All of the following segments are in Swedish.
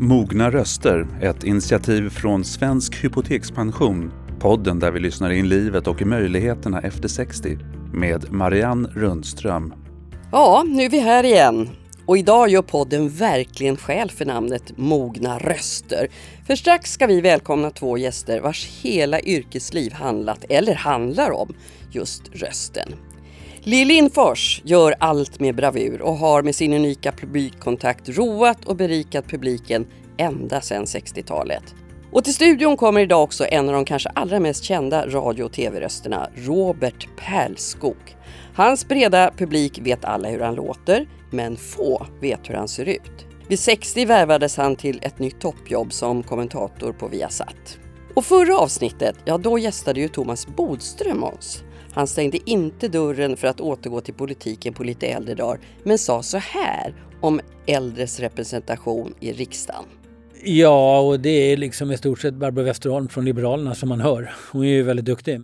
Mogna röster, ett initiativ från Svensk Hypotekspension. Podden där vi lyssnar in livet och möjligheterna efter 60 med Marianne Rundström. Ja, nu är vi här igen. Och idag gör podden verkligen skäl för namnet Mogna röster. För strax ska vi välkomna två gäster vars hela yrkesliv handlat, eller handlar om, just rösten. Lill Lindfors gör allt med bravur och har med sin unika publikkontakt roat och berikat publiken ända sedan 60-talet. Och till studion kommer idag också en av de kanske allra mest kända radio och tv-rösterna, Robert Pärlskog. Hans breda publik vet alla hur han låter, men få vet hur han ser ut. Vid 60 värvades han till ett nytt toppjobb som kommentator på Viasat. Och förra avsnittet, ja då gästade ju Thomas Bodström oss. Han stängde inte dörren för att återgå till politiken på lite äldre dagar, men sa så här om äldres representation i riksdagen. Ja, och det är liksom i stort sett Barbro Westerholm från Liberalerna som man hör. Hon är ju väldigt duktig.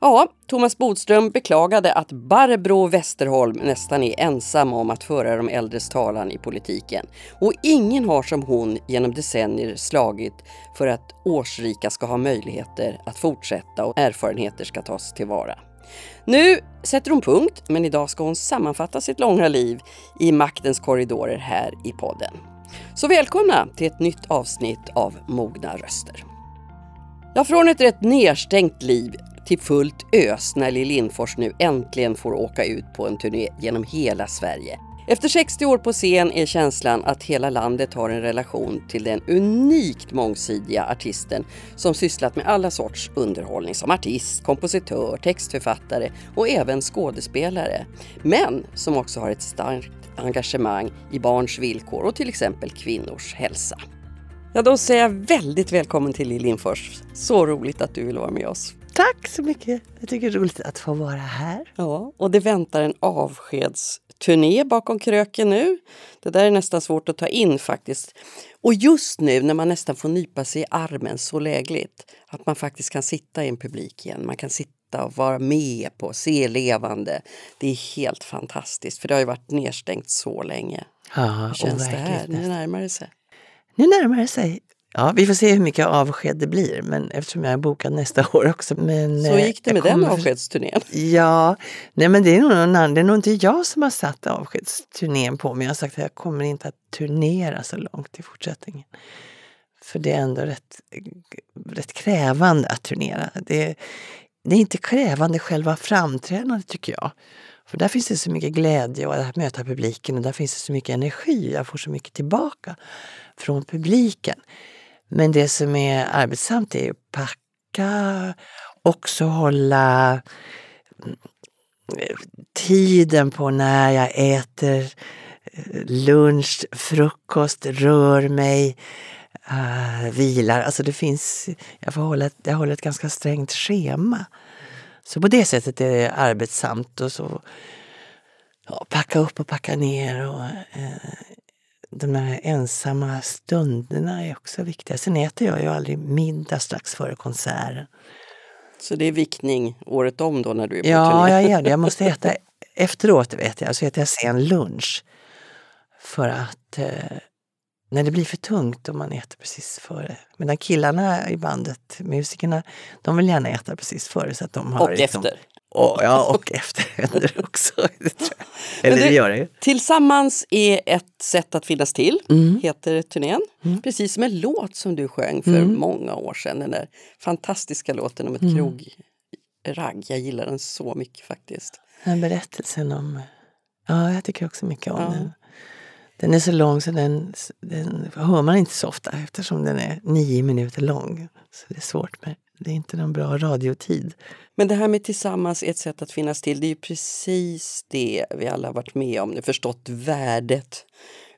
Ja, Thomas Bodström beklagade att Barbro Westerholm nästan är ensam om att föra de äldres talan i politiken. Och ingen har som hon genom decennier slagit för att årsrika ska ha möjligheter att fortsätta och erfarenheter ska tas tillvara. Nu sätter hon punkt, men idag ska hon sammanfatta sitt långa liv i maktens korridorer här i podden. Så välkomna till ett nytt avsnitt av Mogna röster. Ja, från ett rätt nedstängt liv till fullt ös när Lill Lindfors nu äntligen får åka ut på en turné genom hela Sverige. Efter 60 år på scen är känslan att hela landet har en relation till den unikt mångsidiga artisten som sysslat med alla sorts underhållning som artist, kompositör, textförfattare och även skådespelare. Men som också har ett starkt engagemang i barns villkor och till exempel kvinnors hälsa. Ja, då säger jag väldigt välkommen till Lill Lindfors. Så roligt att du vill vara med oss. Tack så mycket! Jag tycker det är roligt att få vara här. Ja, och det väntar en avskedsturné bakom kröken nu. Det där är nästan svårt att ta in faktiskt. Och just nu när man nästan får nypa sig i armen så lägligt att man faktiskt kan sitta i en publik igen. Man kan sitta och vara med på, se levande. Det är helt fantastiskt för det har ju varit nedstängt så länge. Ja, Hur känns det här? Nu närmar det sig. Nu närmar det sig. Ja, vi får se hur mycket avsked det blir, men eftersom jag är bokad nästa år också. Men, så gick det med den avskedsturnén? Ja, nej men det är nog någon annan. Det är nog inte jag som har satt avskedsturnén på mig. Jag har sagt att jag kommer inte att turnera så långt i fortsättningen. För det är ändå rätt, rätt krävande att turnera. Det, det är inte krävande själva framträdandet tycker jag. För där finns det så mycket glädje och att möta publiken och där finns det så mycket energi. Jag får så mycket tillbaka från publiken. Men det som är arbetsamt är att packa, också hålla mm, eh, tiden på när jag äter eh, lunch, frukost, rör mig, uh, vilar. Alltså det finns, jag, får hålla, jag håller ett ganska strängt schema. Så på det sättet är det arbetsamt och så ja, packa upp och packa ner. Och, eh, de här ensamma stunderna är också viktiga. Sen äter jag ju aldrig middag strax före konserten. Så det är viktning året om då när du är på ja, turné? Ja, jag gör det. Jag måste äta efteråt, vet jag. Så äter jag sen lunch. För att eh, när det blir för tungt om man äter precis före. Medan killarna i bandet, musikerna, de vill gärna äta precis före. Så att de har och liksom, efter? Och, ja, och efter händer också. Eller det, det gör det. Tillsammans är ett sätt att finnas till, Mm. heter turnén. Precis som en låt som du sjöng för Mm. många år sedan. Den där fantastiska låten om ett Mm. krogragg. Jag gillar den så mycket faktiskt. Den berättelsen om... Ja, jag tycker också mycket om Ja. den. Den är så lång så den, den hör man inte så ofta eftersom den är nio minuter lång. Så det är svårt med det är inte någon bra radiotid. Men det här med tillsammans är ett sätt att finnas till. Det är ju precis det vi alla har varit med om, förstått värdet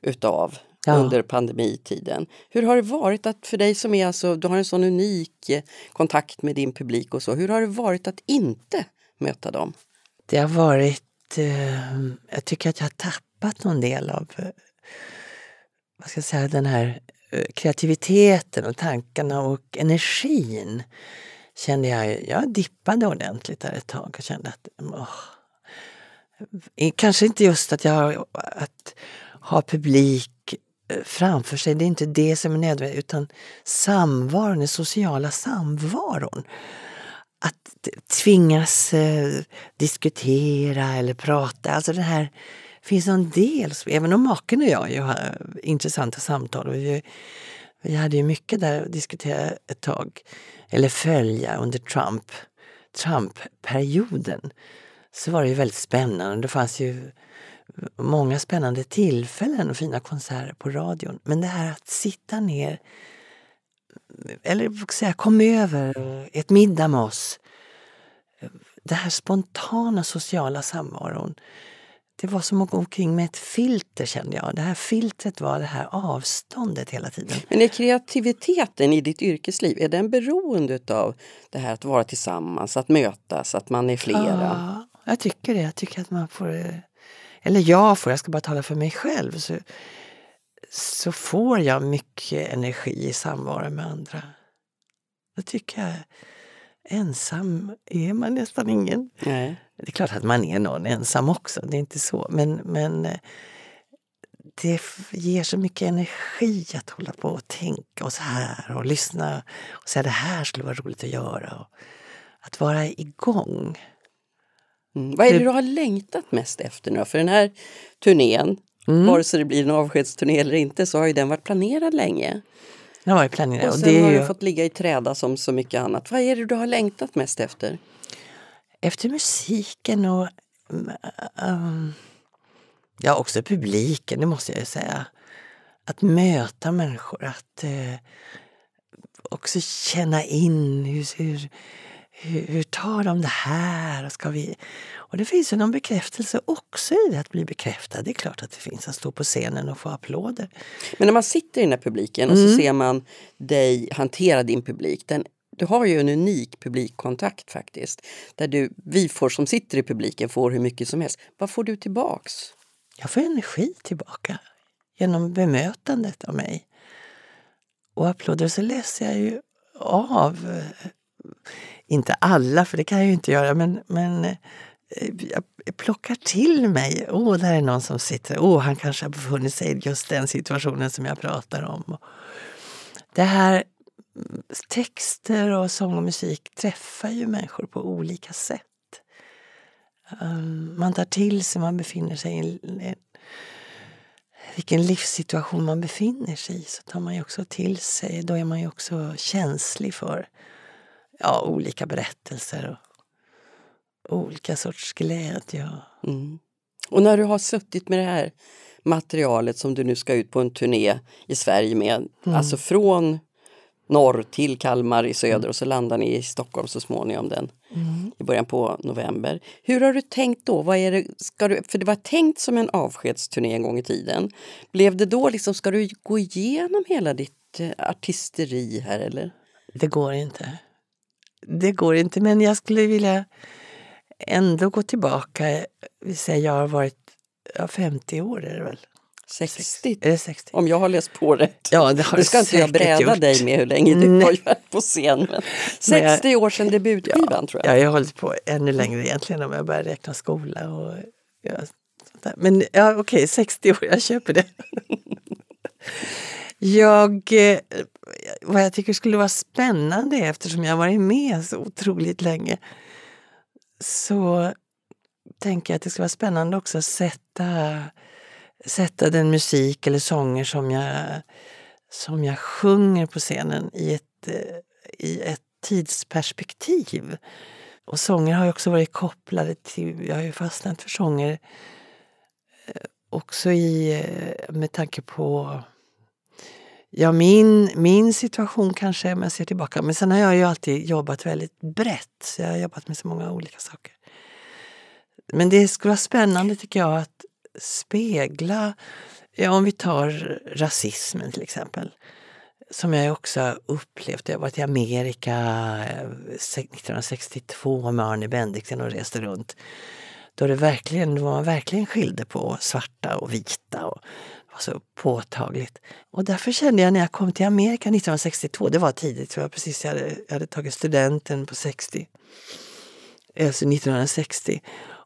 utav Ja. under pandemitiden. Hur har det varit att för dig som är alltså, du har en sån unik eh, kontakt med din publik och så, hur har det varit att inte möta dem? Det har varit... Eh, jag tycker att jag har tappat någon del av eh, vad ska jag säga, den här eh, kreativiteten och tankarna och energin. Kände jag, jag dippade ordentligt där ett tag och kände att åh, Kanske inte just att jag har, att ha publik eh, framför sig. Det är inte det som är nödvändigt utan samvaron, den sociala samvaron. Att tvingas eh, diskutera eller prata. Alltså det här finns en del, även om maken och jag ju har intressanta samtal. Och vi, vi hade ju mycket där att diskutera ett tag, eller följa under Trump, Trump-perioden. Så var det ju väldigt spännande. Det fanns ju många spännande tillfällen och fina konserter på radion. Men det här att sitta ner, eller säga kom över, ett middag med oss. Det här spontana sociala samvaron. Det var som att gå omkring med ett filter kände jag. Det här filtret var det här avståndet hela tiden. Men är kreativiteten i ditt yrkesliv, är den beroende av det här att vara tillsammans, att mötas, att man är flera? Ja, jag tycker det. Jag tycker att man får eller jag får, jag ska bara tala för mig själv, så, så får jag mycket energi i samvaro med andra. Då tycker jag, ensam är man nästan ingen. Nej. Det är klart att man är någon ensam också, det är inte så. Men, men eh, det ger så mycket energi att hålla på och tänka och så här och lyssna och säga det här skulle vara roligt att göra. Och att vara igång. Mm. Vad är det du har längtat mest efter nu För den här turnén, mm. vare sig det blir en avskedsturné eller inte, så har ju den varit planerad länge. Den var ju planerad. Och sen och det har ju... fått ligga i träda som så mycket annat. Vad är det du har längtat mest efter? Efter musiken och um, ja, också publiken, det måste jag ju säga. Att möta människor, att uh, också känna in hur, hur hur, hur tar de det här? Ska vi... Och det finns ju någon bekräftelse också i det, att bli bekräftad. Det är klart att det finns, att stå på scenen och få applåder. Men när man sitter i den här publiken och mm. så ser man dig hantera din publik. Den, du har ju en unik publikkontakt faktiskt. Där du, vi får som sitter i publiken får hur mycket som helst. Vad får du tillbaks? Jag får energi tillbaka genom bemötandet av mig. Och applåder så läser jag ju av eh, inte alla, för det kan jag ju inte göra, men, men eh, jag plockar till mig. Åh, oh, där är någon som sitter. Åh, oh, han kanske har befunnit sig i just den situationen som jag pratar om. Det här texter och sång och musik träffar ju människor på olika sätt. Um, man tar till sig, man befinner sig i en, vilken livssituation man befinner sig i så tar man ju också till sig. Då är man ju också känslig för ja, olika berättelser och olika sorts glädje. Mm. Och när du har suttit med det här materialet som du nu ska ut på en turné i Sverige med, mm. alltså från norr till Kalmar i söder mm. och så landar ni i Stockholm så småningom den mm. i början på november. Hur har du tänkt då? Vad är det, ska du, för det var tänkt som en avskedsturné en gång i tiden. Blev det då liksom, ska du gå igenom hela ditt eh, artisteri här eller? Det går inte det går inte, men jag skulle vilja ändå gå tillbaka. Vi säger jag har varit ja, 50 år är det väl? 60. Är det 60? Om jag har läst på rätt. Ja, det har nu ska inte jag bräda gjort. dig med hur länge du Nej. har varit på scen. Men 60 jag, år sedan debutskivan ja, tror jag. Ja, jag har hållit på ännu längre egentligen om jag börjar räkna skola. Och, ja, Men ja, okej, okay, 60 år, jag köper det. Jag, eh, vad jag tycker skulle vara spännande eftersom jag varit med så otroligt länge så tänker jag att det skulle vara spännande också att sätta, sätta den musik eller sånger som jag, som jag sjunger på scenen i ett, eh, i ett tidsperspektiv. Och sånger har ju också varit kopplade till, jag har ju fastnat för sånger eh, också i, eh, med tanke på Ja, min, min situation kanske, om jag ser tillbaka. Men sen har jag ju alltid jobbat väldigt brett. Så jag har jobbat med så många olika saker. Men det skulle vara spännande tycker jag att spegla, ja, om vi tar rasismen till exempel. Som jag också har upplevt. Jag har varit i Amerika eh, 1962 med Arne Bendiksen och reste runt. Då det verkligen, då man verkligen skilde på svarta och vita. Och var så påtagligt. Och därför kände jag när jag kom till Amerika 1962, det var tidigt, jag precis jag hade, jag hade tagit studenten på 60. Alltså 1960.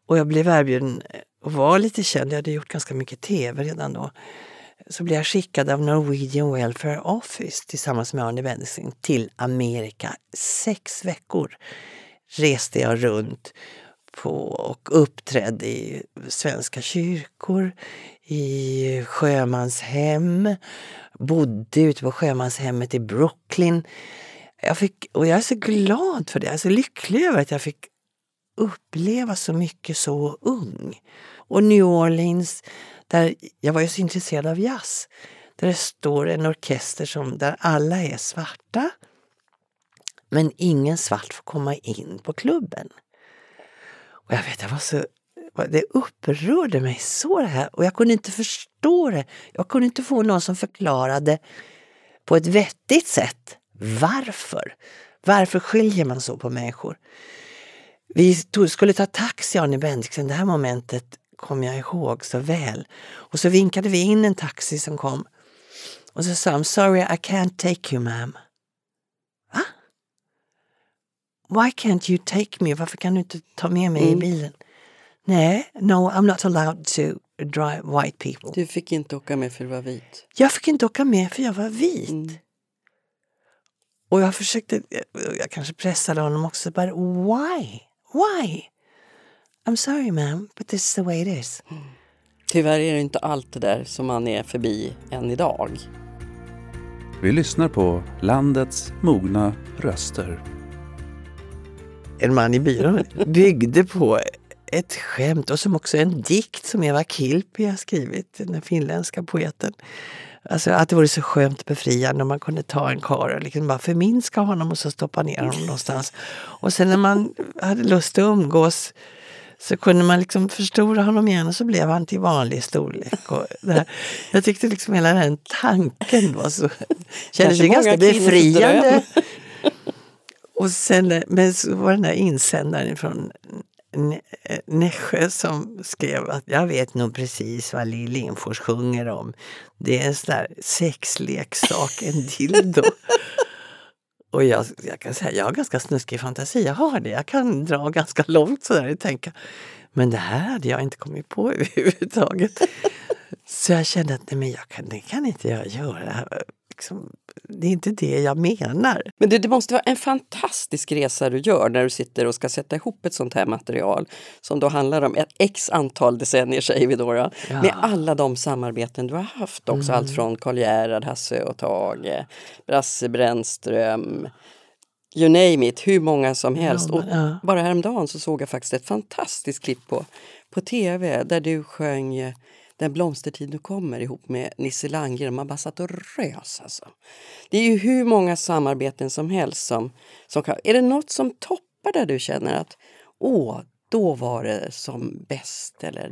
Och jag blev erbjuden och var lite känd, jag hade gjort ganska mycket tv redan då. så blev jag skickad av Norwegian Welfare Office tillsammans med Arne Bendixen till Amerika. Sex veckor reste jag runt på och uppträdde i svenska kyrkor, i sjömanshem, bodde ute på sjömanshemmet i Brooklyn. Jag fick, och jag är så glad för det, jag är så lycklig över att jag fick uppleva så mycket så ung. Och New Orleans, där jag var ju så intresserad av jazz. Där det står en orkester som, där alla är svarta. Men ingen svart får komma in på klubben. Och jag vet, jag var så, det upprörde mig så det här. Och jag kunde inte förstå det. Jag kunde inte få någon som förklarade på ett vettigt sätt varför. Varför skiljer man så på människor? Vi tog, skulle ta taxi, Arne Bendixen. Det här momentet kommer jag ihåg så väl. Och så vinkade vi in en taxi som kom. Och så sa han, sorry I can't take you ma'am. Va? Why can't you take me? Varför kan du inte ta med mig mm. i bilen? Nej, no I'm not allowed to drive white people. Du fick inte åka med för du var vit? Jag fick inte åka med för jag var vit. Mm. Och jag försökte, jag kanske pressade honom också, but why? Why? I'm sorry ma'am, but this is the way it is. Mm. Tyvärr är det inte allt det där som man är förbi än idag. Vi lyssnar på landets mogna röster. En man i byrån byggde på ett skämt och som också en dikt som Eva Kilpi har skrivit, den finländska poeten. Alltså att det vore så skönt befriande om man kunde ta en karl och liksom bara förminska honom och så stoppa ner honom någonstans. Och sen när man hade lust att umgås så kunde man liksom förstora honom igen och så blev han till vanlig storlek. Och. Jag tyckte liksom hela den tanken var så, kändes ju ganska befriande. Och sen, men så var den där insändaren från Eh, Nässjö som skrev att jag vet nog precis vad Lill Lindfors sjunger om. Det är en sån där sexleksak, en dildo. Och jag, jag kan säga, jag har ganska snuskig fantasi, jag har det. Jag kan dra ganska långt sådär och tänka. Men det här hade jag inte kommit på överhuvudtaget. Så jag kände att nej, men jag kan, det kan inte jag göra liksom, det är inte det jag menar. Men det, det, måste vara en fantastisk resa du gör när du sitter och ska sätta ihop ett sånt här material som då handlar om ett x antal decennier säger vi då, då ja. med alla de samarbeten du har haft också. Mm. Allt från Karl Gerhard, Hasse och Tage, Brasse Brännström, you name it, hur många som helst. Ja, men, ja. Och bara häromdagen så såg jag faktiskt ett fantastiskt klipp på, på tv där du sjöng den blomstertid nu kommer ihop med Nisse Landgren. Man bara satt och rös alltså. Det är ju hur många samarbeten som helst som, som kan... Är det något som toppar där du känner att åh, då var det som bäst eller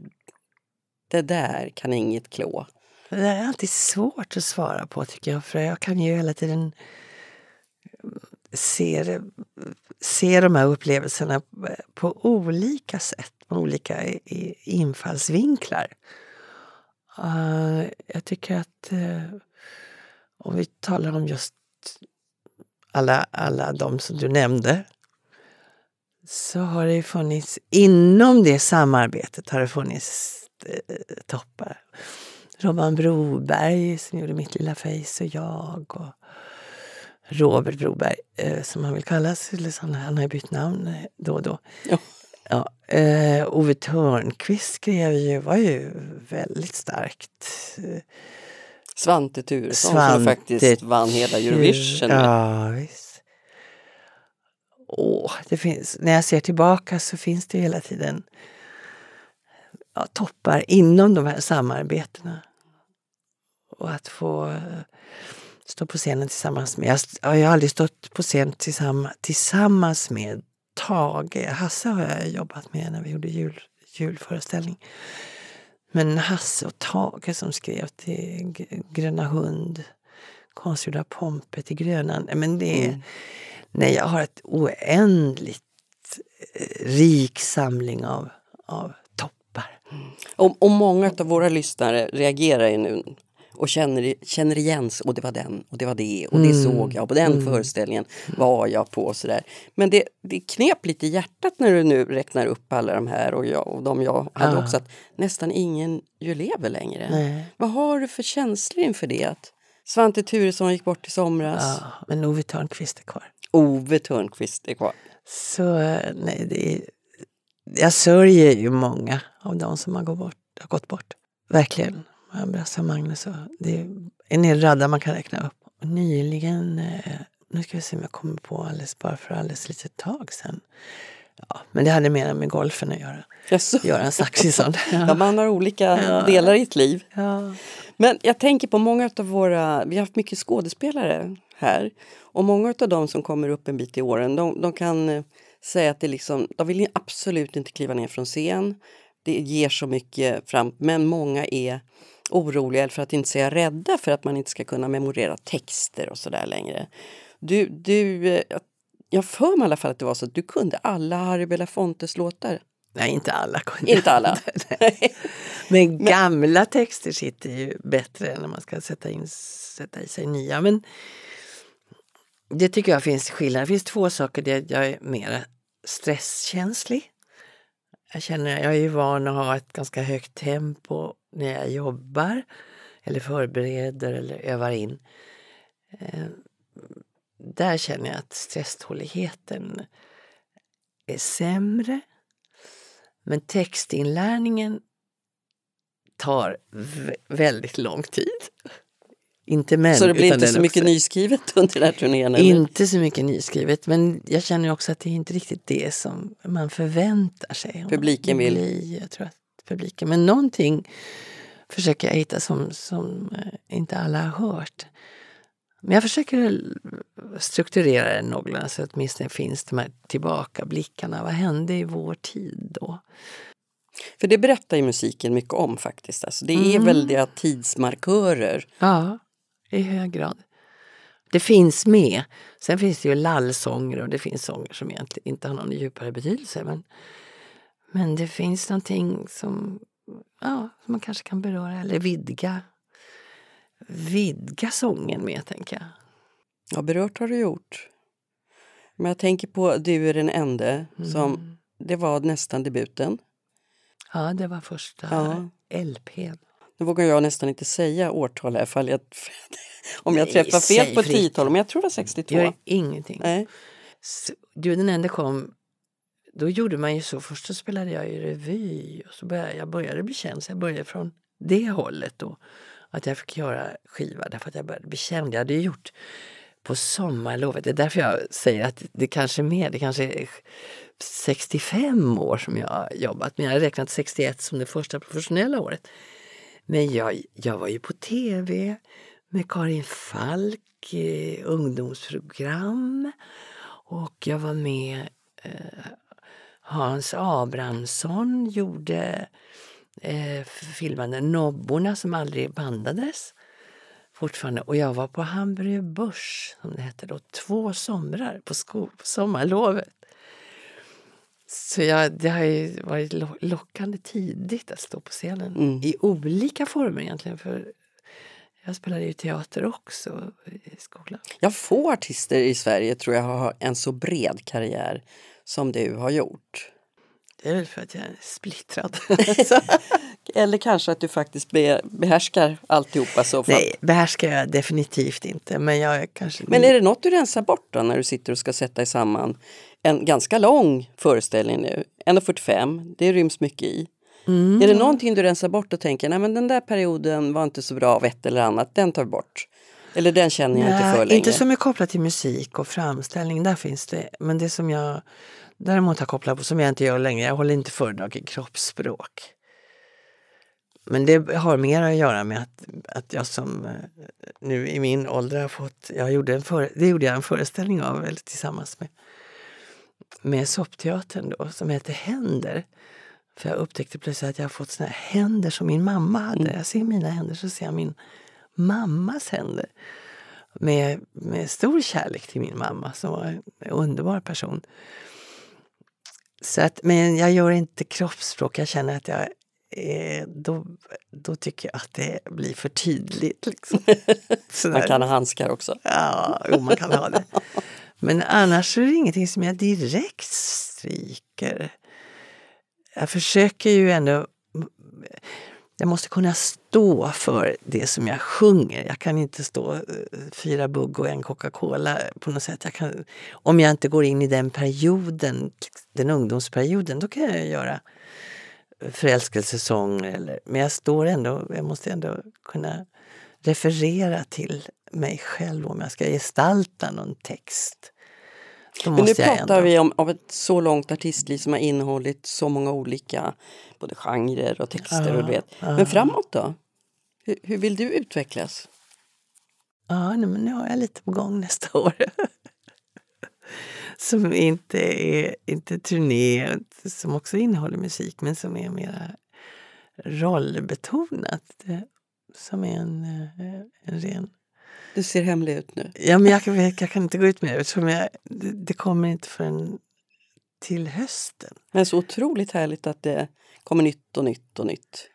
det där kan inget klå? Det är alltid svårt att svara på tycker jag, för jag kan ju hela tiden eh, se, se de här upplevelserna eh, på olika sätt, med olika eh, infallsvinklar. Uh, jag tycker att uh, om vi talar om just alla, alla de som du nämnde så har det funnits, inom det samarbetet har det funnits uh, toppar. Robban Broberg som gjorde Mitt lilla face och jag. Och Robert Broberg, som han vill kallas. Han har bytt namn då och då. Ja. Ja, eh, Ove Thörnqvist skrev ju, var ju väldigt starkt. Svante Thuresson Svante som faktiskt vann hela Eurovision. Ja, visst. Åh, det finns, när jag ser tillbaka så finns det hela tiden ja, toppar inom de här samarbetena. Och att få eh, stå på scenen tillsammans med, jag, jag har aldrig stått på scen tillsammans, tillsammans med Tage, Hasse har jag jobbat med när vi gjorde jul, julföreställning. Men Hasse och Tage som skrev till Gröna hund, konstgjorda Pompe till Grönan. Men det, mm. Nej, jag har ett oändligt eh, rik samling av, av toppar. Mm. Och, och många av våra lyssnare reagerar ju nu och känner, känner igen och det var den och det var det och det Mm. såg jag på den Mm. föreställningen var jag på och sådär. Men det, det knep lite i hjärtat när du nu räknar upp alla de här och, jag, och de jag hade Ja. också att nästan ingen ju lever längre. Nej. Vad har du för känslor inför det? Att Svante Thuresson gick bort i somras. Ja, men Ove Thörnqvist är kvar. Ove Thörnqvist är kvar. Så nej, det är, jag sörjer ju många av de som har gått bort. Har gått bort. Verkligen. Och Magnus. Och det är en hel radda man kan räkna upp. Och nyligen, eh, nu ska vi se om jag kommer på alldeles bara för alldeles litet tag sedan. Ja, men det hade mer med golfen att göra. Jaså? Göran Zachrisson. Ja, man har olika Ja. delar i ett liv. ja. Men jag tänker på många av våra, vi har haft mycket skådespelare här. Och många av de som kommer upp en bit i åren, de, de kan eh, säga att det liksom, de vill absolut inte kliva ner från scen. Det ger så mycket fram, men många är oroliga, eller för att inte säga rädda, för att man inte ska kunna memorera texter och sådär längre. Du, du, eh, jag för mig i alla fall att det var så att du kunde alla Harry Belafontes låtar. Nej, inte alla. kunde Inte alla. Men gamla texter sitter ju bättre än när man ska sätta, in, sätta i sig nya. Men det tycker jag finns skillnad. Det finns två saker där jag är mer stresskänslig. Jag känner, jag är ju van att ha ett ganska högt tempo när jag jobbar eller förbereder eller övar in. Eh, där känner jag att stresståligheten är sämre. Men textinlärningen tar vä- väldigt lång tid. Inte men, så det blir inte så mycket också. nyskrivet under den här turnén? eller? Inte så mycket nyskrivet, men jag känner också att det är inte riktigt det som man förväntar sig. Publiken vill. Jag tror att publiken, men någonting försöker jag hitta som, som eh, inte alla har hört. Men jag försöker strukturera det någorlunda så att åtminstone finns de här tillbakablickarna. Vad hände i vår tid då? För det berättar ju musiken mycket om faktiskt. Alltså, det är Mm. väldiga tidsmarkörer. Ja, i hög grad. Det finns med. Sen finns det ju lallsånger och det finns sånger som egentligen inte har någon djupare betydelse. Men, men det finns någonting som, ja, som man kanske kan beröra eller vidga, vidga sången med, tänker jag. Ja, berört har du gjort. Men jag tänker på Du är den ende, som Mm. det var nästan debuten. Ja, det var första Ja. LPn. Nu vågar jag nästan inte säga årtal här jag, om jag Nej, träffar fel på fritt. tiotal, men jag tror det var 62. Det gör ingenting. Nej. S- Du den enda kom, då gjorde man ju så. Först så spelade jag i revy och så började jag började bli känd. Så jag började från det hållet då. Att jag fick göra skiva därför att jag började bli känd. Jag hade ju gjort på sommarlovet. Det är därför jag säger att det kanske är mer, det kanske är 65 år som jag har jobbat. Men jag har räknat 61 som det första professionella året. Men jag, jag var ju på tv med Karin Falk, eh, ungdomsprogram. Och jag var med eh, Hans Abrahamsson gjorde eh, filmade Nobborna som aldrig bandades. Fortfarande. Och jag var på Hamburger Börs, som det hette då, två somrar på, sko- på sommarlovet. Så jag, det har ju varit lo- lockande tidigt att stå på scenen. Mm. I olika former egentligen. För jag spelade ju teater också i skolan. Jag få artister i Sverige tror jag har en så bred karriär som du har gjort. Det är väl för att jag är splittrad. Eller kanske att du faktiskt be, behärskar alltihopa. Så. Nej, behärskar jag definitivt inte. Men jag är kanske... Men är det något du rensar bort då när du sitter och ska sätta samman en ganska lång föreställning nu? 1.45, det ryms mycket i. Mm. Är det någonting du rensar bort och tänker, nej men den där perioden var inte så bra av ett eller annat, den tar vi bort? Eller den känner jag inte för Nej, längre. inte som är kopplat till musik och framställning, där finns det. Men det som jag däremot har kopplat på, som jag inte gör längre, jag håller inte föredrag i kroppsspråk. Men det har mer att göra med att, att jag som eh, nu i min ålder har fått, jag gjorde en före, det gjorde jag en föreställning av eller tillsammans med, med soppteatern då, som heter Händer. För jag upptäckte plötsligt att jag har fått såna händer som min mamma hade. Jag ser mina händer så ser jag min mammas händer. Med, med stor kärlek till min mamma som var en underbar person. Så att, men jag gör inte kroppsspråk. Jag känner att jag är, då, då tycker jag att det blir för tydligt. Liksom. Man kan ha handskar också. Ja, jo, man kan ha det. Men annars är det ingenting som jag direkt stryker. Jag försöker ju ändå... Jag måste kunna stå för det som jag sjunger. Jag kan inte stå eh, fyra bugg och en Coca-Cola på något sätt. Jag kan, om jag inte går in i den perioden, den ungdomsperioden, då kan jag göra förälskelsesånger. Eller, men jag står ändå, jag måste ändå kunna referera till mig själv om jag ska gestalta någon text. Men nu pratar vi om, om, ett så långt artistliv som har innehållit så många olika både genrer och texter. Ja, och vet. Ja. Men framåt då? Hur, hur, vill du utvecklas? Ja, nej, men nu har jag lite på gång nästa år. som inte är inte turné, som också innehåller musik men som är mer rollbetonat. Som är en, eh, en ren du ser hemlig ut nu. Ja, men jag, jag, jag kan inte gå ut med det eftersom jag, det, det kommer inte förrän till hösten. Men så otroligt härligt att det kommer nytt och nytt och nytt.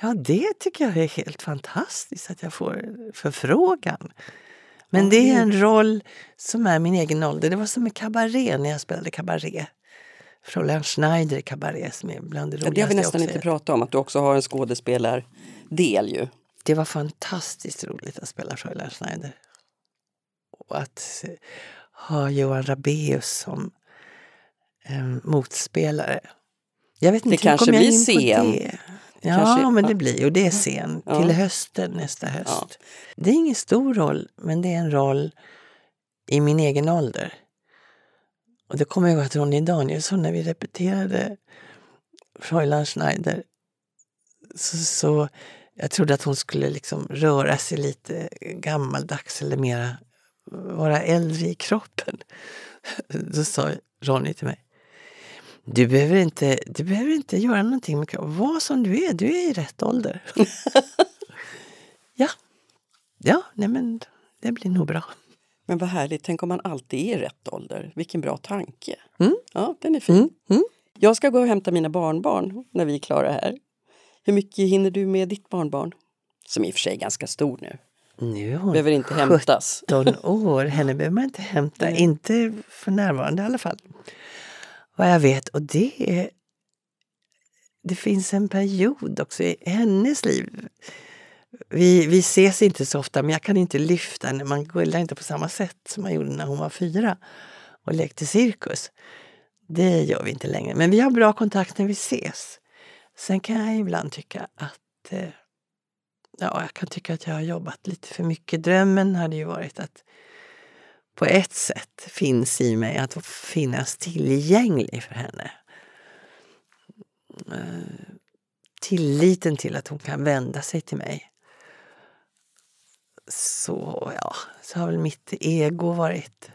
Ja, det tycker jag är helt fantastiskt att jag får förfrågan. Men det är en roll som är min egen ålder. Det var som med kabaré när jag spelade kabaré. Fräulein Schneider i kabaré som är bland det roligaste ja, Det har vi nästan inte pratat om, att du också har en skådespelardel ju det var fantastiskt roligt att spela Fräulein Schneider. Och att ha Johan Rabaeus som eh, motspelare. Jag vet inte, det kanske blir scen. Det. Ja, kanske, men det blir och det är scen ja. till hösten nästa höst. Ja. Det är ingen stor roll, men det är en roll i min egen ålder. Och det kommer jag ihåg att Ronny Danielsson, när vi repeterade Fräulein Schneider, så, så jag trodde att hon skulle liksom röra sig lite gammaldags eller mera vara äldre i kroppen. Då sa Ronny till mig. Du behöver inte, du behöver inte göra någonting med kroppen. Var som du är, du är i rätt ålder. ja, ja nej men det blir nog bra. Men vad härligt, tänk om man alltid är i rätt ålder. Vilken bra tanke. Mm. Ja, den är fin. Mm. Mm. Jag ska gå och hämta mina barnbarn när vi är klara här. Hur mycket hinner du med ditt barnbarn? Som i och för sig är ganska stor nu. Nu hon behöver inte hämtas. 17 år. Henne behöver man inte hämta. Mm. Inte för närvarande i alla fall. Vad jag vet. Och det är... Det finns en period också i hennes liv. Vi, vi ses inte så ofta, men jag kan inte lyfta henne. Man gullar inte på samma sätt som man gjorde när hon var fyra och lekte cirkus. Det gör vi inte längre. Men vi har bra kontakt när vi ses. Sen kan jag ibland tycka att eh, ja, jag kan tycka att jag har jobbat lite för mycket. Drömmen hade ju varit att på ett sätt finns i mig att finnas tillgänglig för henne. Eh, tilliten till att hon kan vända sig till mig. Så ja, så har väl mitt ego varit...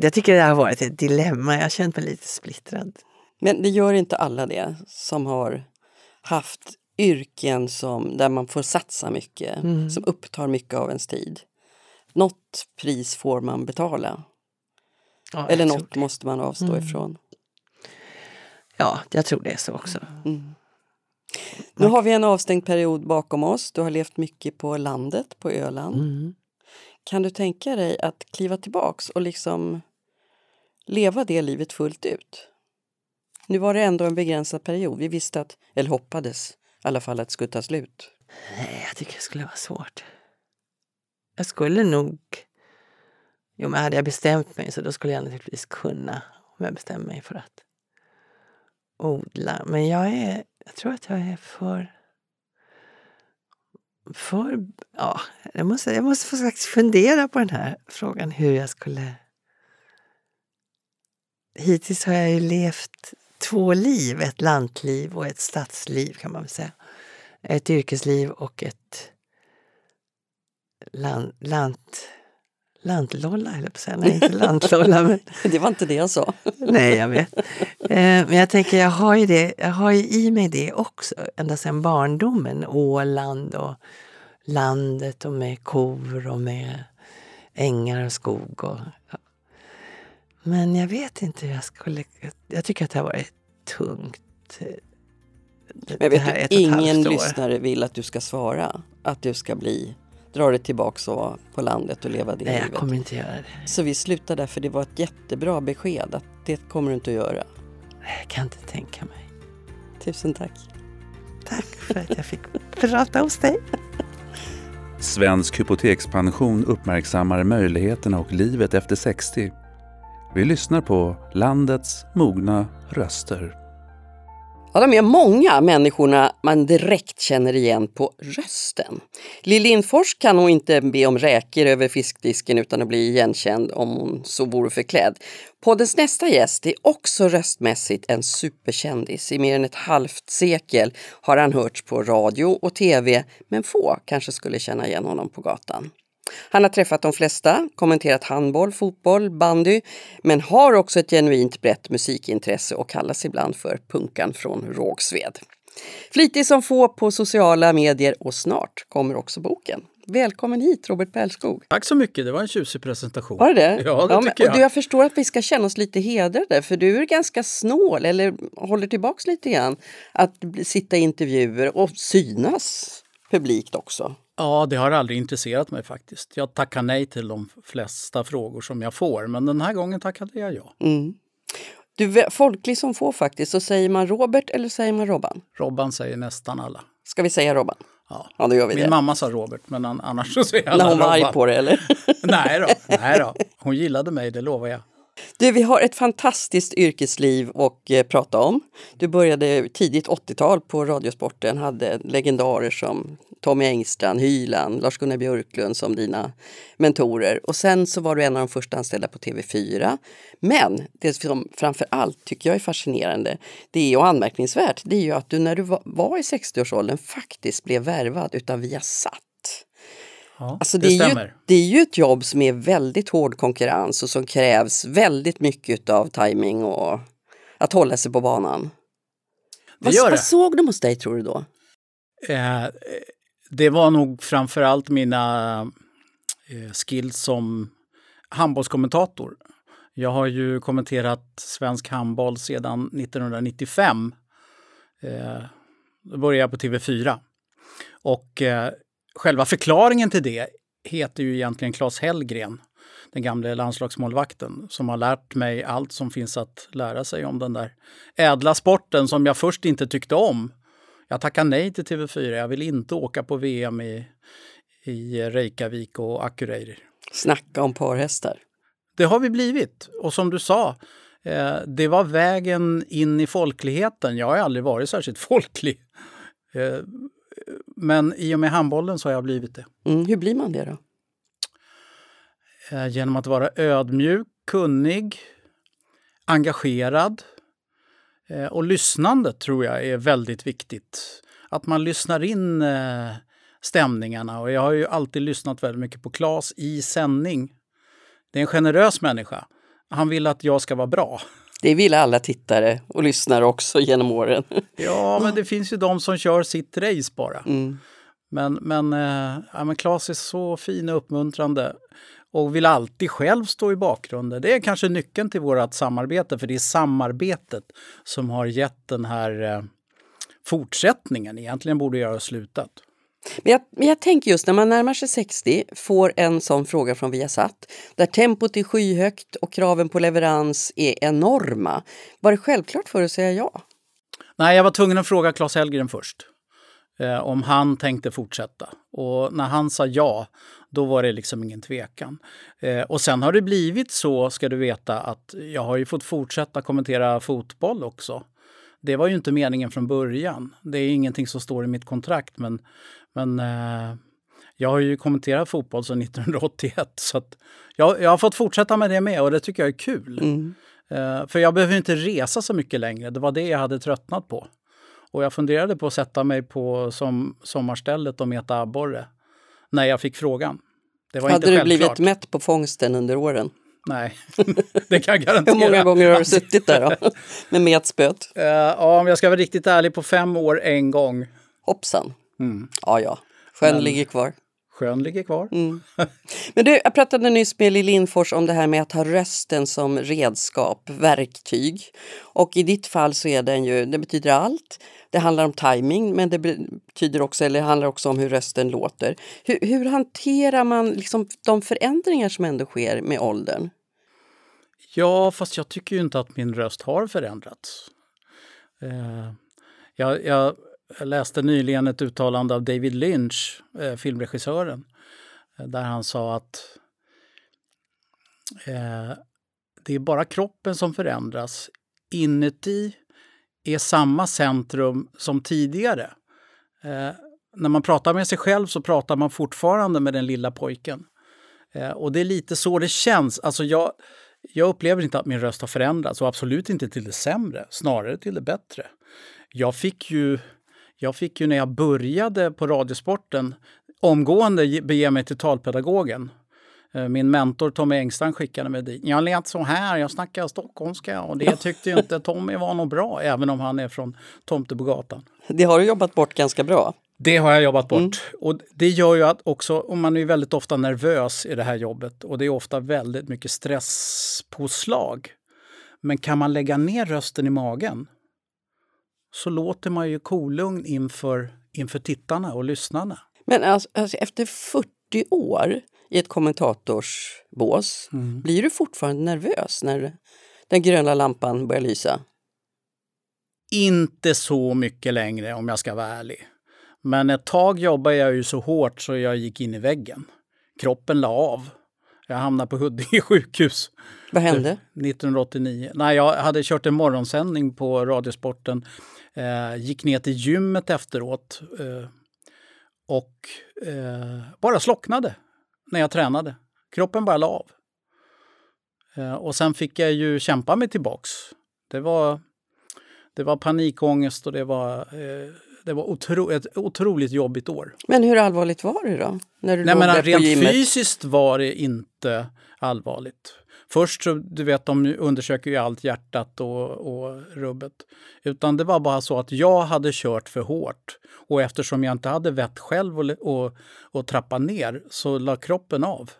Jag tycker det har varit ett dilemma. Jag har känt mig lite splittrad. Men det gör inte alla det som har haft yrken som, där man får satsa mycket, mm. som upptar mycket av ens tid. Något pris får man betala. Ja, Eller något måste man avstå mm. ifrån. Ja, jag tror det är så också. Mm. Nu har vi en avstängd period bakom oss. Du har levt mycket på landet, på Öland. Mm. Kan du tänka dig att kliva tillbaks och liksom leva det livet fullt ut? Nu var det ändå en begränsad period. Vi visste att, eller hoppades i alla fall att det skulle ta slut. Nej, jag tycker det skulle vara svårt. Jag skulle nog... Jo, men hade jag bestämt mig så då skulle jag naturligtvis kunna om jag bestämmer mig för att odla. Men jag är... Jag tror att jag är för... För... Ja, jag måste, jag måste faktiskt fundera på den här frågan hur jag skulle... Hittills har jag ju levt två liv, ett lantliv och ett stadsliv kan man väl säga. Ett yrkesliv och ett land, lant, lantlolla, höll jag på att säga. Nej, inte lantlolla. Men... det var inte det jag sa. Nej, jag vet. Eh, men jag tänker, jag har ju, det, jag har ju i mig det också, ända sedan barndomen. Åland och landet och med kor och med ängar och skog. Och, men jag vet inte hur jag skulle... Jag tycker att det har varit tungt. Men jag vet du, ingen lyssnare vill att du ska svara. Att du ska bli, dra dig tillbaks och vara på landet och leva det Nej, livet. jag kommer inte göra det. Så vi slutar där för det var ett jättebra besked att det kommer du inte att göra. Jag kan inte tänka mig. Tusen tack. Tack för att jag fick prata hos dig. Svensk hypotekspension uppmärksammar möjligheterna och livet efter 60. Vi lyssnar på landets mogna röster. Ja, de är många människorna man direkt känner igen på rösten. Lill Lindfors kan nog inte be om räkor över fiskdisken utan att bli igenkänd om hon så vore förklädd. Poddens nästa gäst är också röstmässigt en superkändis. I mer än ett halvt sekel har han hörts på radio och tv, men få kanske skulle känna igen honom på gatan. Han har träffat de flesta, kommenterat handboll, fotboll, bandy, men har också ett genuint brett musikintresse och kallas ibland för punkan från Rågsved. Flitig som få på sociala medier och snart kommer också boken. Välkommen hit Robert Pärlskog. Tack så mycket, det var en tjusig presentation. Var det det? Ja, det men, tycker jag. Och du, jag förstår att vi ska känna oss lite hedrade för du är ganska snål eller håller tillbaks lite grann att sitta i intervjuer och synas publikt också. Ja, det har aldrig intresserat mig faktiskt. Jag tackar nej till de flesta frågor som jag får, men den här gången tackade jag ja. Mm. Du är folklig som få faktiskt. Så säger man Robert eller säger man Robban? Robban säger nästan alla. Ska vi säga Robban? Ja. Ja, då gör vi Min det. mamma sa Robert, men an- annars så säger alla När hon var arg Robban. på det eller? Nej då, nej då, hon gillade mig, det lovar jag. Du, vi har ett fantastiskt yrkesliv att eh, prata om. Du började tidigt 80-tal på Radiosporten, hade legendarer som Tommy Engstrand, Hyland, Lars-Gunnar Björklund som dina mentorer. Och sen så var du en av de första anställda på TV4. Men det som framför allt tycker jag är fascinerande, det är och anmärkningsvärt, det är ju att du när du var- var i 60-årsåldern faktiskt blev värvad utav Viasat. Ja, Alltså det, det, är ju, det är ju ett jobb som är väldigt hård konkurrens och som krävs väldigt mycket av timing och att hålla sig på banan. Vad, vad såg de hos dig tror du då? Eh, det var nog framför allt mina eh, skills som handbollskommentator. Jag har ju kommenterat svensk handboll sedan 1995. Eh, då började jag på TV4. Och eh, själva förklaringen till det heter ju egentligen Claes Hellgren, den gamle landslagsmålvakten, som har lärt mig allt som finns att lära sig om den där ädla sporten som jag först inte tyckte om. Jag tackade nej till TV4. Jag vill inte åka på VM i, i Reykjavik och Akureyri. Snacka om parhästar. Det har vi blivit. Och som du sa, eh, det var vägen in i folkligheten. Jag har aldrig varit särskilt folklig. Eh, men i och med handbollen så har jag blivit det. Mm, hur blir man det då? Eh, genom att vara ödmjuk, kunnig, engagerad eh, och lyssnande tror jag är väldigt viktigt. Att man lyssnar in eh, stämningarna och jag har ju alltid lyssnat väldigt mycket på Claes i sändning. Det är en generös människa. Han vill att jag ska vara bra. Det vill alla tittare och lyssnare också genom åren. Ja, men det finns ju de som kör sitt race bara. Mm. Men, men, eh, ja, men Claes är så fin och uppmuntrande och vill alltid själv stå i bakgrunden. Det är kanske nyckeln till vårt samarbete, för det är samarbetet som har gett den här eh, fortsättningen. Egentligen borde jag ha slutat. Men jag, men jag tänker just när man närmar sig 60 får en sån fråga från Viasat där tempot är skyhögt och kraven på leverans är enorma. Var det självklart för dig att säga ja? Nej, jag var tvungen att fråga Claes Hellgren först eh, om han tänkte fortsätta. Och när han sa ja, då var det liksom ingen tvekan. Eh, och sen har det blivit så, ska du veta, att jag har ju fått fortsätta kommentera fotboll också. Det var ju inte meningen från början. Det är ingenting som står i mitt kontrakt, men, men eh, jag har ju kommenterat fotboll sedan 1981. Så jag, jag har fått fortsätta med det med och det tycker jag är kul. Mm. Eh, för jag behöver inte resa så mycket längre. Det var det jag hade tröttnat på. Och jag funderade på att sätta mig på som, sommarstället och meta abborre när jag fick frågan. Det var Hade inte du självklart. blivit mätt på fångsten under åren? Nej, det kan jag garantera. Hur många gånger har du suttit där då? Med metspöet? Eh, ja, om jag ska vara riktigt ärlig, på fem år en gång. Hoppsan. Mm. Ja, ja. Sjön Men- ligger kvar. Sjön ligger kvar. Mm. Men du, jag pratade nyss med Lill Lindfors om det här med att ha rösten som redskap, verktyg. Och i ditt fall så är den ju, det betyder allt. Det handlar om timing men det betyder också, eller handlar också om hur rösten låter. Hur, hur hanterar man liksom de förändringar som ändå sker med åldern? Ja, fast jag tycker ju inte att min röst har förändrats. Eh, jag, jag, jag läste nyligen ett uttalande av David Lynch, eh, filmregissören, eh, där han sa att eh, det är bara kroppen som förändras. Inuti är samma centrum som tidigare. Eh, när man pratar med sig själv så pratar man fortfarande med den lilla pojken. Eh, och det är lite så det känns. Alltså jag, jag upplever inte att min röst har förändrats och absolut inte till det sämre, snarare till det bättre. Jag fick ju, jag fick ju när jag började på Radiosporten omgående bege mig till talpedagogen. Eh, min mentor Tommy Engstrand skickade mig dit. Jag lät så här, jag snackade stockholmska och det tyckte inte Tommy var något bra, även om han är från Tomtebogatan. Det har du jobbat bort ganska bra. Det har jag jobbat bort. Mm. Och det gör ju att också, och man är väldigt ofta nervös i det här jobbet och det är ofta väldigt mycket stresspåslag. Men kan man lägga ner rösten i magen så låter man ju kolugn inför, inför tittarna och lyssnarna. Men alltså, alltså efter 40 år i ett kommentatorsbås, mm. blir du fortfarande nervös när den gröna lampan börjar lysa? Inte så mycket längre om jag ska vara ärlig. Men ett tag jobbade jag ju så hårt så jag gick in i väggen. Kroppen la av. Jag hamnade på Huddinge sjukhus. Vad hände? 1989. Nej, jag hade kört en morgonsändning på Radiosporten. Eh, gick ner till gymmet efteråt. Eh, och eh, bara slocknade när jag tränade. Kroppen bara la av. Eh, och sen fick jag ju kämpa mig tillbaks. Det var, det var panikångest och det var eh, det var otro, ett otroligt jobbigt år. Men hur allvarligt var det då? När du Nej, men rent fysiskt var det inte allvarligt. Först så, du vet, de undersöker ju allt hjärtat och, och rubbet. Utan det var bara så att jag hade kört för hårt. Och eftersom jag inte hade vett själv och, och, och trappa ner så la kroppen av.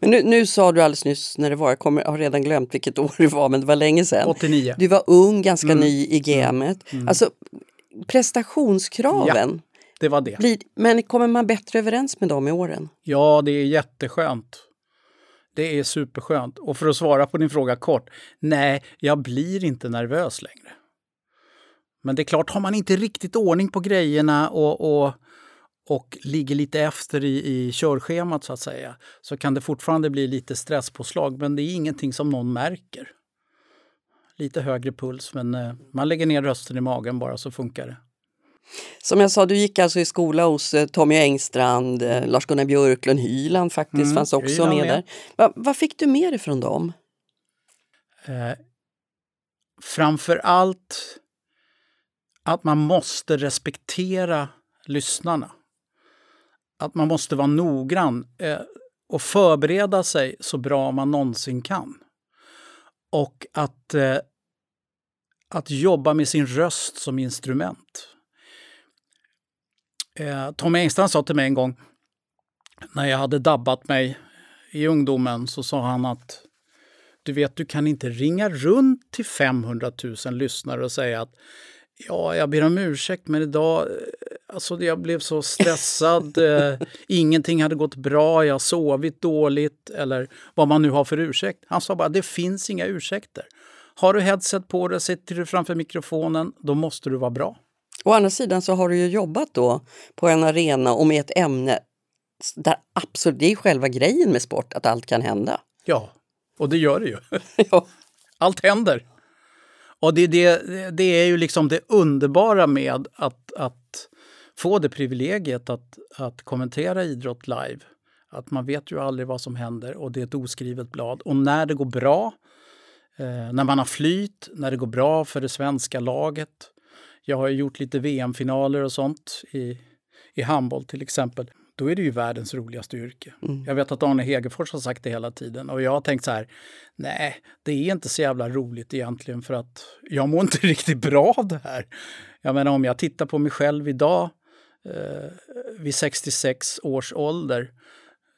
Men nu, nu sa du alldeles nyss när det var, jag, kommer, jag har redan glömt vilket år det var, men det var länge sedan. 89. Du var ung, ganska mm. ny i gamet. Mm. Alltså, prestationskraven. Ja, det var det. Blir, men kommer man bättre överens med dem i åren? Ja, det är jätteskönt. Det är superskönt. Och för att svara på din fråga kort, nej, jag blir inte nervös längre. Men det är klart, har man inte riktigt ordning på grejerna och, och, och ligger lite efter i, i körschemat så att säga, så kan det fortfarande bli lite stresspåslag. Men det är ingenting som någon märker lite högre puls men eh, man lägger ner rösten i magen bara så funkar det. Som jag sa, du gick alltså i skola hos eh, Tommy Engstrand, eh, Lars-Gunnar Björklund, Hyland faktiskt mm, fanns också Hyland med, med, där. Va, vad fick du med dig från dem? Eh, framför allt att man måste respektera lyssnarna. Att man måste vara noggrann eh, och förbereda sig så bra man någonsin kan. Och att, eh, att jobba med sin röst som instrument. Eh, Tommy Engstrand sa till mig en gång när jag hade dabbat mig i ungdomen så sa han att du vet, du kan inte ringa runt till 500 000 lyssnare och säga att ja, jag ber om ursäkt, men idag, eh, alltså jag blev så stressad, eh, ingenting hade gått bra, jag sovit dåligt eller vad man nu har för ursäkt. Han sa bara, det finns inga ursäkter. Har du headset på dig, sitter du framför mikrofonen, då måste du vara bra. Å andra sidan så har du ju jobbat då på en arena och med ett ämne där absolut, det är själva grejen med sport, att allt kan hända. Ja, och det gör det ju. ja. Allt händer. Och det, det, det är ju liksom det underbara med att, att få det privilegiet att, att kommentera idrott live. Att man vet ju aldrig vad som händer och det är ett oskrivet blad. Och när det går bra, eh, när man har flyt, när det går bra för det svenska laget. Jag har gjort lite VM-finaler och sånt i, i handboll till exempel då är det ju världens roligaste yrke. Mm. Jag vet att Arne Hegerfors har sagt det hela tiden och jag har tänkt så här, nej, det är inte så jävla roligt egentligen för att jag mår inte riktigt bra av det här. Jag menar om jag tittar på mig själv idag, eh, vid 66 års ålder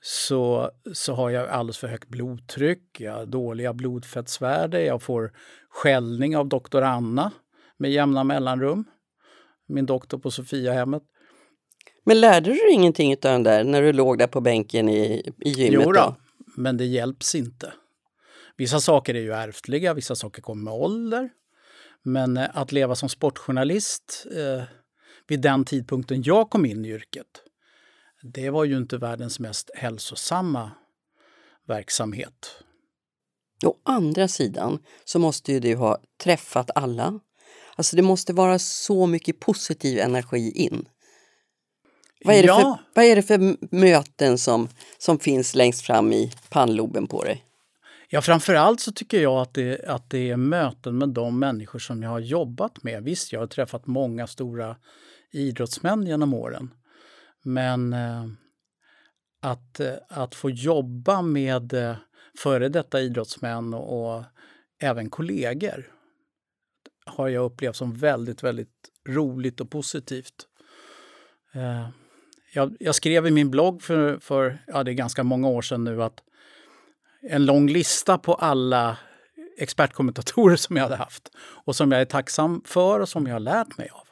så, så har jag alldeles för högt blodtryck, jag har dåliga blodfettsvärden, jag får skällning av doktor Anna med jämna mellanrum, min doktor på Sofiahemmet. Men lärde du dig ingenting av den där när du låg där på bänken i, i gymmet? Jo då, men det hjälps inte. Vissa saker är ju ärftliga, vissa saker kommer med ålder. Men eh, att leva som sportjournalist eh, vid den tidpunkten jag kom in i yrket, det var ju inte världens mest hälsosamma verksamhet. Å andra sidan så måste ju du ha träffat alla. Alltså det måste vara så mycket positiv energi in. Vad är, det, Ja. för, vad är det för möten som, som finns längst fram i pannloben på dig? Ja, framför allt så tycker jag att det, att det är möten med de människor som jag har jobbat med. Visst, jag har träffat många stora idrottsmän genom åren. Men eh, att, eh, att få jobba med eh, före detta idrottsmän och, och även kollegor har jag upplevt som väldigt, väldigt roligt och positivt. Jag, jag skrev i min blogg för, för ja, det är ganska många år sedan nu att en lång lista på alla expertkommentatorer som jag hade haft och som jag är tacksam för och som jag har lärt mig av.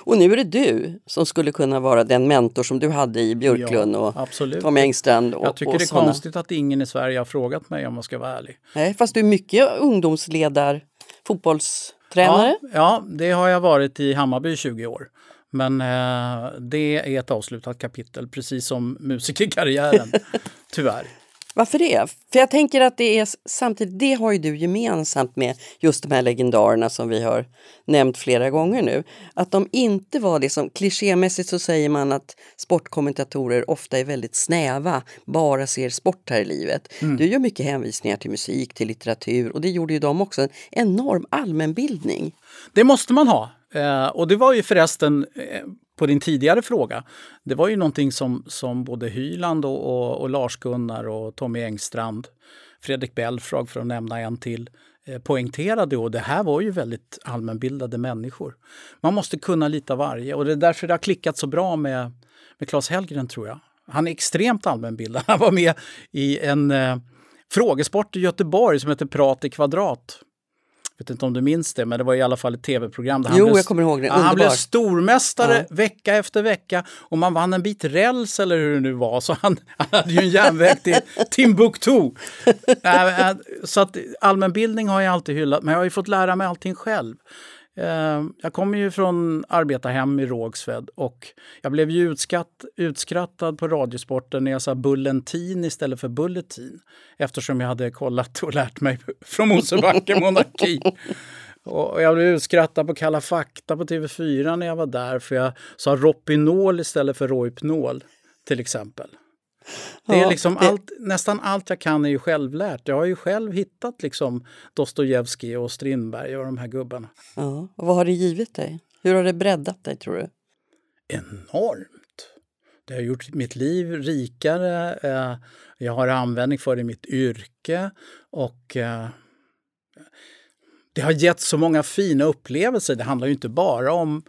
Och nu är det du som skulle kunna vara den mentor som du hade i Björklund Ja, och absolut. Tommy Engstrand. Och, Jag tycker och det är såna. konstigt att ingen i Sverige har frågat mig om jag ska vara ärlig. Nej, fast du är mycket ungdomsledar, fotbollstränare. Ja, ja, det har jag varit i Hammarby i 20 år. Men eh, det är ett avslutat kapitel, precis som musikerkarriären. Tyvärr. Varför det? För jag tänker att det är samtidigt, det har ju du gemensamt med just de här legendarerna som vi har nämnt flera gånger nu. Att de inte var det som, klichémässigt så säger man att sportkommentatorer ofta är väldigt snäva, bara ser sport här i livet. Du gör mycket hänvisningar till musik, till litteratur och det gjorde ju de också. En enorm allmänbildning. Det måste man ha. Eh, och det var ju förresten, eh, på din tidigare fråga, det var ju någonting som, som både Hyland och, och, och Lars-Gunnar och Tommy Engstrand, Fredrik Belfrage för att nämna en till, eh, poängterade. Och det här var ju väldigt allmänbildade människor. Man måste kunna lite av varje och det är därför det har klickat så bra med, med Claes Hellgren tror jag. Han är extremt allmänbildad. Han var med i en eh, frågesport i Göteborg som heter Prat i kvadrat. Jag vet inte om du minns det, men det var i alla fall ett tv-program. där han Jo, blev- jag kommer ihåg det. Ja, han blev Underbar. stormästare Ja. vecka efter vecka och man vann en bit räls eller hur det nu var. Så han, han hade ju en järnväg till Timbuktu. Äh, äh, så att allmänbildning har jag alltid hyllat, men jag har ju fått lära mig allting själv. Eh, jag kommer ju från arbetarhem i Rågsved och jag blev ju utskatt, utskrattad på Radiosporten när jag sa bulletin istället för bulletin. Eftersom jag hade kollat och lärt mig från Mosebacke monarki. Och jag blev utskrattad på Kalla fakta på TV4 när jag var där för jag sa Ropinol istället för Rohypnol till exempel. Det är Ja, liksom det- allt, nästan allt jag kan är ju självlärt. Jag har ju själv hittat liksom Dostojevskij och Strindberg och de här gubbarna. Ja. Och vad har det givit dig? Hur har det breddat dig tror du? enormt. Det har gjort mitt liv rikare. eh, Jag har användning för det i mitt yrke och eh, det har gett så många fina upplevelser. Det handlar ju inte bara om,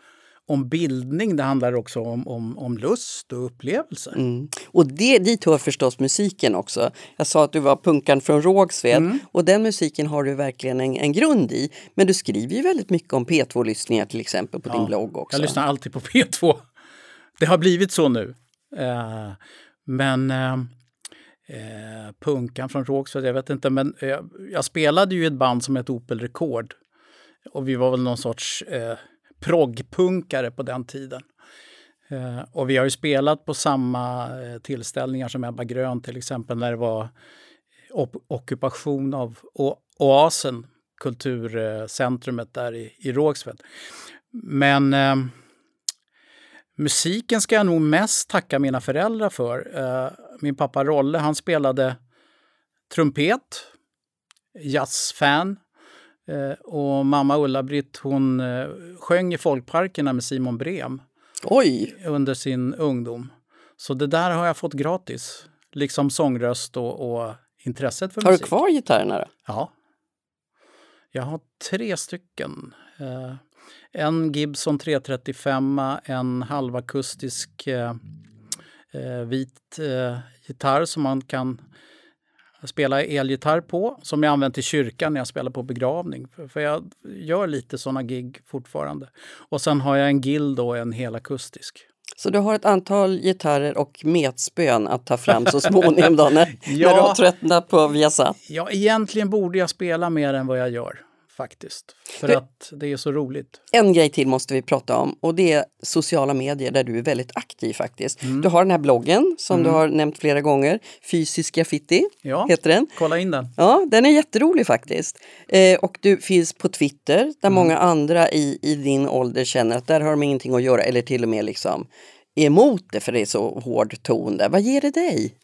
om bildning, det handlar också om, om, om lust och upplevelser. Mm. Och det, dit hör förstås musiken också. Jag sa att du var punkan från Rågsved Mm. och den musiken har du verkligen en, en grund i. Men du skriver ju väldigt mycket om P2-lyssningar till exempel på din blogg också. Jag lyssnar alltid på P2. Det har blivit så nu. Eh, men eh, eh, punkan från Rågsved, jag vet inte, men eh, jag spelade ju i ett band som hette Opel Rekord. Och vi var väl någon sorts eh, proggpunkare på den tiden. Eh, och vi har ju spelat på samma eh, tillställningar som Ebba Grön till exempel när det var eh, op- ockupation av o- Oasen, kulturcentrumet där i, i Rågsved. Men eh, musiken ska jag nog mest tacka mina föräldrar för. Eh, min pappa Rolle, han spelade trumpet, jazzfan. Eh, och mamma Ulla-Britt, hon eh, sjöng i folkparkerna med Simon Brem Oj! under sin ungdom. Så det där har jag fått gratis. Liksom sångröst och, och intresset för Har du musik. kvar gitarrerna då? Ja. Jag har tre stycken. Eh, en Gibson 335, en halvakustisk vit gitarr som man kan spela elgitarr på, som jag använt i kyrkan när jag spelar på begravning. För, för jag gör lite såna gig fortfarande. Och sen har jag en Guild och en helakustisk. Så du har ett antal gitarrer och metspön att ta fram så småningom då när, Ja. när du har tröttnat på Viasat? Ja, egentligen borde jag spela mer än vad jag gör faktiskt. För Du- att det är så roligt. En grej till måste vi prata om och det är sociala medier där du är väldigt aktiv faktiskt. Du har den här bloggen som du har nämnt flera gånger, Fysisk graffiti Ja. heter den. Kolla in den. Ja, den är jätterolig faktiskt. Eh, och du finns på Twitter där många andra i, i din ålder känner att där har de ingenting att göra eller till och med liksom emot det för det är så hård ton där. Vad ger det dig?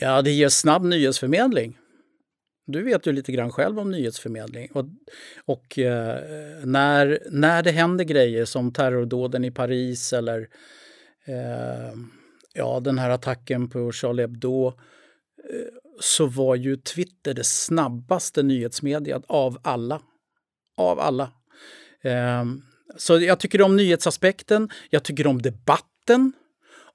Ja, det ger snabb nyhetsförmedling. Du vet ju lite grann själv om nyhetsförmedling. Och, och eh, när, när det händer grejer som terrordåden i Paris eller eh, ja, den här attacken på Charlie Hebdo eh, så var ju Twitter det snabbaste nyhetsmediet av alla. Av alla. Eh, så jag tycker om nyhetsaspekten, jag tycker om debatten.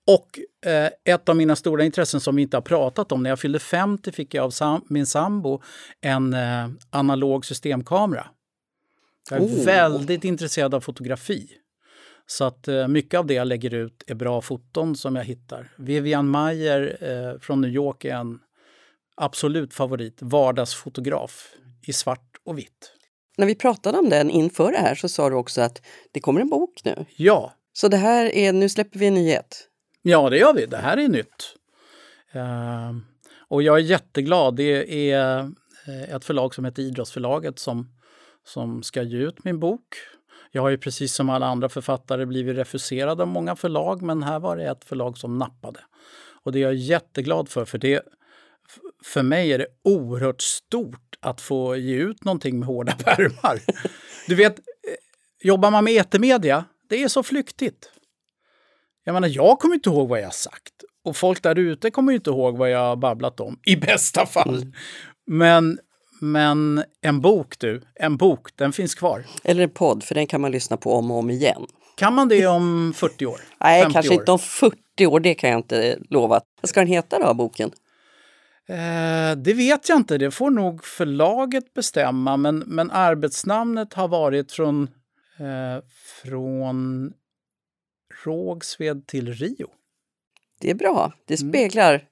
Och eh, ett av mina stora intressen som vi inte har pratat om, när jag fyllde 50 fick jag av sam- min sambo en eh, analog systemkamera. Jag är Oh. väldigt intresserad av fotografi. Så att eh, mycket av det jag lägger ut är bra foton som jag hittar. Vivian Mayer eh, från New York är en absolut favorit, vardagsfotograf i svart och vitt. När vi pratade om den inför det här så sa du också att det kommer en bok nu. Ja, Så det här är, nu släpper vi en nyhet. Ja, det gör vi. Det här är nytt. Ehm, och jag är jätteglad. Det är eh, ett förlag som heter Idrottsförlaget som, som ska ge ut min bok. Jag har ju precis som alla andra författare blivit refuserad av många förlag, men här var det ett förlag som nappade. Och det är jag jätteglad för, för det för mig är det oerhört stort att få ge ut någonting med hårda pärmar. Du vet, eh, jobbar man med etermedia, det är så flyktigt. Jag menar, jag kommer inte ihåg vad jag har sagt. Och folk där ute kommer inte ihåg vad jag har babblat om, i bästa fall. Men, men en bok du, en bok, den finns kvar. Eller en podd, för den kan man lyssna på om och om igen. Kan man det om 40 år? Nej, 50 kanske år? inte om 40 år, det kan jag inte lova. Vad ska den heta då, boken? Eh, det vet jag inte, det får nog förlaget bestämma. Men, men arbetsnamnet har varit från, eh, från Rågsved till Rio. Det är bra. Det Mm. speglar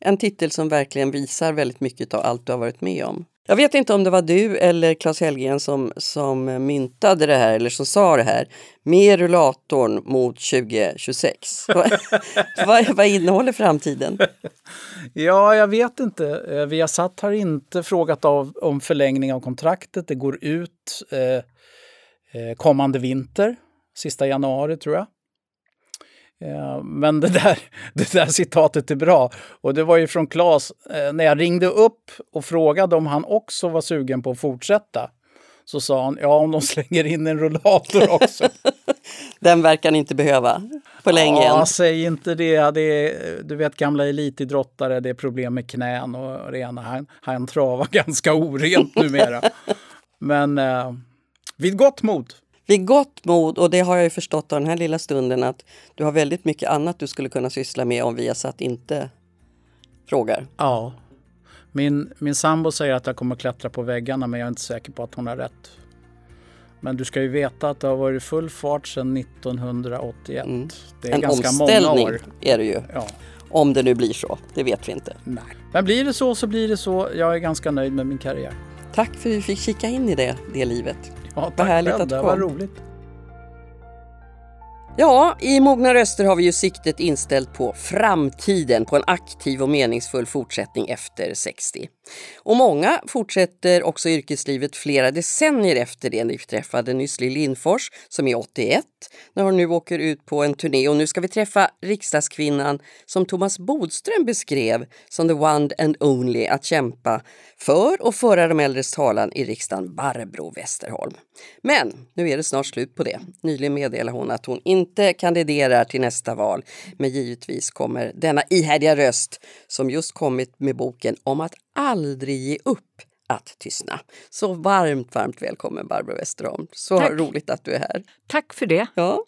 en titel som verkligen visar väldigt mycket av allt du har varit med om. Jag vet inte om det var du eller Claes Hellgren som, som myntade det här eller som sa det här. Med rullatorn mot 2026. vad, vad, innehåller framtiden? Ja, jag vet inte. Eh, Viasat har inte frågat av, om förlängning av kontraktet. Det går ut eh, eh, kommande vinter, sista januari tror jag. Eh, men det där, det där citatet är bra. Och det var ju från Claes. Eh, när jag ringde upp och frågade om han också var sugen på att fortsätta så sa han ja, om de slänger in en rullator också. Den verkar ni inte behöva på länge Ja, än. säg inte det. det är, du vet gamla elitidrottare, det är problem med knän och rena. Han, han travar ganska orent numera. Men eh, vid gott mod. Vid gott mod, och det har jag ju förstått av den här lilla stunden att du har väldigt mycket annat du skulle kunna syssla med om Viasat inte frågar. Ja. Min, min sambo säger att jag kommer klättra på väggarna men jag är inte säker på att hon har rätt. Men du ska ju veta att det har varit full fart sedan 1981. Mm. Det är En ganska många omställning år. är det ju. Ja, Om det nu blir så, det vet vi inte. nej. Men blir det så så blir det så. Jag är ganska nöjd med min karriär. Tack för att vi fick kika in i det, det livet. Ja, tack härligt själv. att du Det var kom. roligt. Ja, i Mogna röster har vi ju siktet inställt på framtiden, på en aktiv och meningsfull fortsättning efter 60. Och många fortsätter också yrkeslivet flera decennier efter det. Vi träffade nyss Lill Lindfors som är 81 när hon nu åker ut på en turné och nu ska vi träffa riksdagskvinnan som Thomas Bodström beskrev som the one and only att kämpa för och föra de äldres talan i riksdagen, Barbro Westerholm. Men nu är det snart slut på det. Nyligen meddelade hon att hon inte kandiderar till nästa val. Men givetvis kommer denna ihärdiga röst som just kommit med boken om att aldrig ge upp att tystna. Så varmt, varmt välkommen Barbro Westerholm. Så Tack. roligt att du är här. Tack för det. Ja.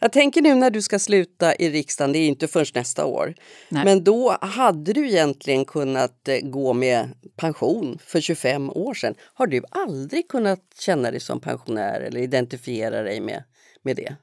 Jag tänker nu när du ska sluta i riksdagen, det är inte först nästa år, Nej. men då hade du egentligen kunnat eh, gå med pension för 25 år sedan. Har du aldrig kunnat känna dig som pensionär eller identifiera dig med, med det?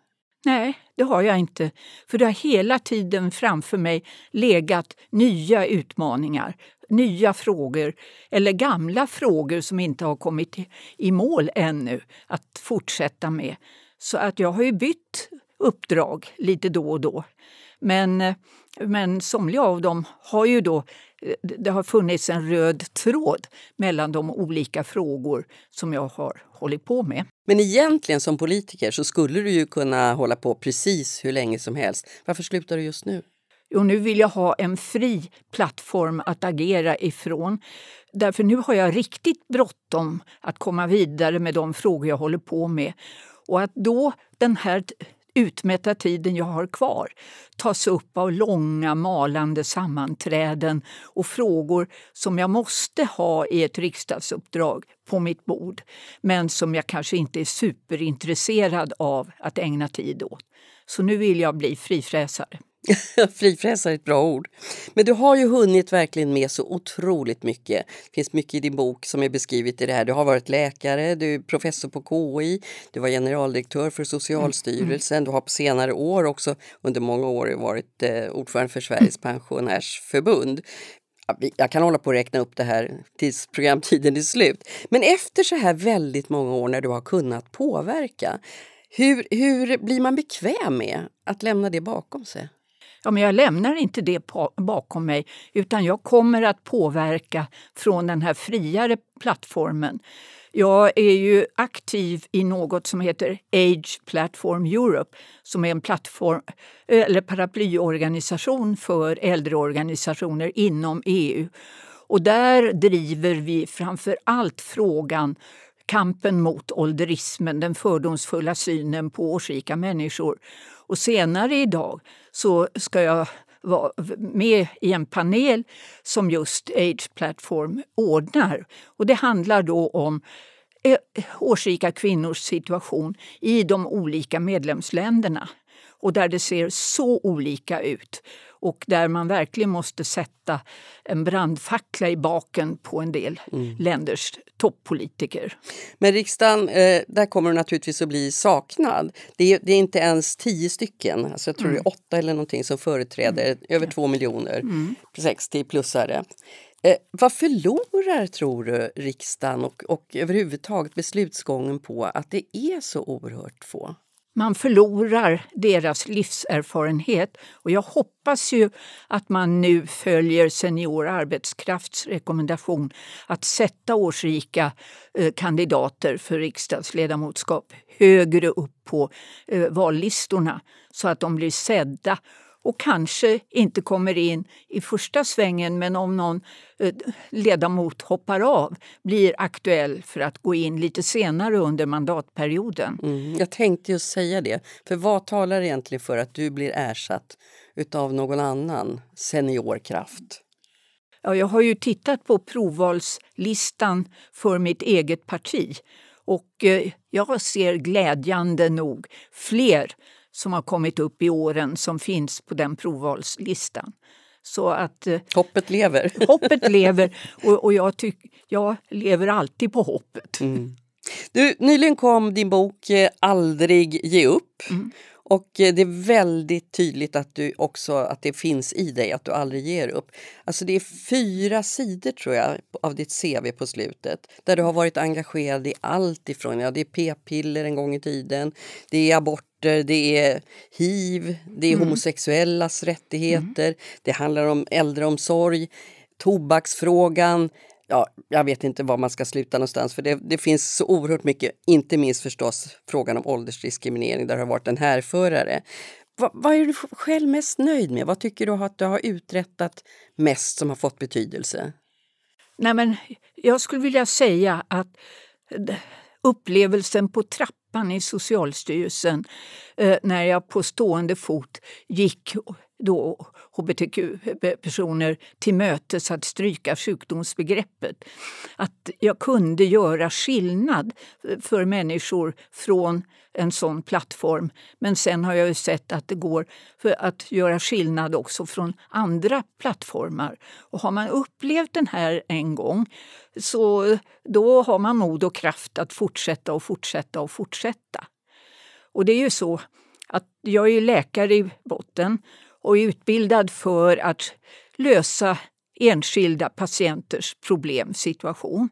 Nej, det har jag inte. För det har hela tiden framför mig legat nya utmaningar, nya frågor eller gamla frågor som inte har kommit i- mål ännu att fortsätta med. Så att jag har ju bytt uppdrag lite då och då. Men, eh, men somliga av dem har ju då... Det har funnits en röd tråd mellan de olika frågor som jag har hållit på med. Men egentligen som politiker så skulle du ju kunna hålla på precis hur länge som helst. Varför slutar du just nu? Och nu vill jag ha en fri plattform att agera ifrån. Därför nu har jag riktigt bråttom att komma vidare med de frågor jag håller på med. Och att då den här utmätta tiden jag har kvar tas upp av långa malande sammanträden och frågor som jag måste ha i ett riksdagsuppdrag på mitt bord men som jag kanske inte är superintresserad av att ägna tid åt. Så nu vill jag bli frifräsare. Frifräsare är ett bra ord. Men du har ju hunnit verkligen med så otroligt mycket. Det finns mycket i din bok som är beskrivet i det här. Du har varit läkare, du är professor på KI, du var generaldirektör för Socialstyrelsen, du har på senare år också under många år varit eh, ordförande för Sveriges pensionärsförbund. Jag kan hålla på att räkna upp det här tills programtiden är slut. Men efter så här väldigt många år när du har kunnat påverka, hur, hur blir man bekväm med att lämna det bakom sig? Ja, men jag lämnar inte det bakom mig utan jag kommer att påverka från den här friare plattformen. Jag är ju aktiv i något som heter Age Platform Europe som är en plattform, eller paraplyorganisation för äldreorganisationer inom EU. Och där driver vi framför allt frågan kampen mot ålderismen, den fördomsfulla synen på årsrika människor. Och senare idag så ska jag vara med i en panel som just Age Platform ordnar. Och det handlar då om eh, årsrika kvinnors situation i de olika medlemsländerna och där det ser så olika ut och där man verkligen måste sätta en brandfackla i baken på en del länders toppolitiker. Men riksdagen, eh, där kommer du naturligtvis att bli saknad. Det är, det är inte ens tio stycken, alltså jag tror det är åtta eller någonting som företräder över två miljoner 60-plussare. Eh, vad förlorar, tror du, riksdagen och, och överhuvudtaget beslutsgången på att det är så oerhört få? Man förlorar deras livserfarenhet. Och jag hoppas ju att man nu följer Senior arbetskrafts rekommendation att sätta årsrika eh, kandidater för riksdagsledamotskap högre upp på eh, vallistorna så att de blir sedda och kanske inte kommer in i första svängen men om någon eh, ledamot hoppar av blir aktuell för att gå in lite senare under mandatperioden. Mm, jag tänkte just säga det, för vad talar egentligen för att du blir ersatt utav någon annan seniorkraft? Ja, jag har ju tittat på provvalslistan för mitt eget parti och eh, jag ser glädjande nog fler som har kommit upp i åren som finns på den provvalslistan. Så att eh, Hoppet lever. hoppet lever och, och jag, tyck, jag lever alltid på hoppet. Du, nyligen kom din bok eh, Aldrig ge upp. Och eh, det är väldigt tydligt att du också att det finns i dig, att du aldrig ger upp. Alltså det är fyra sidor tror jag av ditt CV på slutet där du har varit engagerad i allt ifrån, ja det är p-piller en gång i tiden, det är aborter, det är hiv, det är homosexuellas rättigheter, det handlar om äldreomsorg, tobaksfrågan, ja, jag vet inte var man ska sluta någonstans för det, det finns så oerhört mycket, inte minst förstås frågan om åldersdiskriminering där det har varit en härförare. Va, vad är du själv mest nöjd med? Vad tycker du att du har uträttat mest som har fått betydelse? Nej, men jag skulle vilja säga att eh, upplevelsen på trappan i Socialstyrelsen eh, när jag på stående fot gick då hbtq-personer till mötes att stryka sjukdomsbegreppet. Att jag kunde göra skillnad för människor från en sån plattform. Men sen har jag ju sett att det går för att göra skillnad också från andra plattformar. Och har man upplevt den här en gång så då har man mod och kraft att fortsätta och fortsätta och fortsätta. Och det är ju så att jag är läkare i botten och är utbildad för att lösa enskilda patienters problemsituation.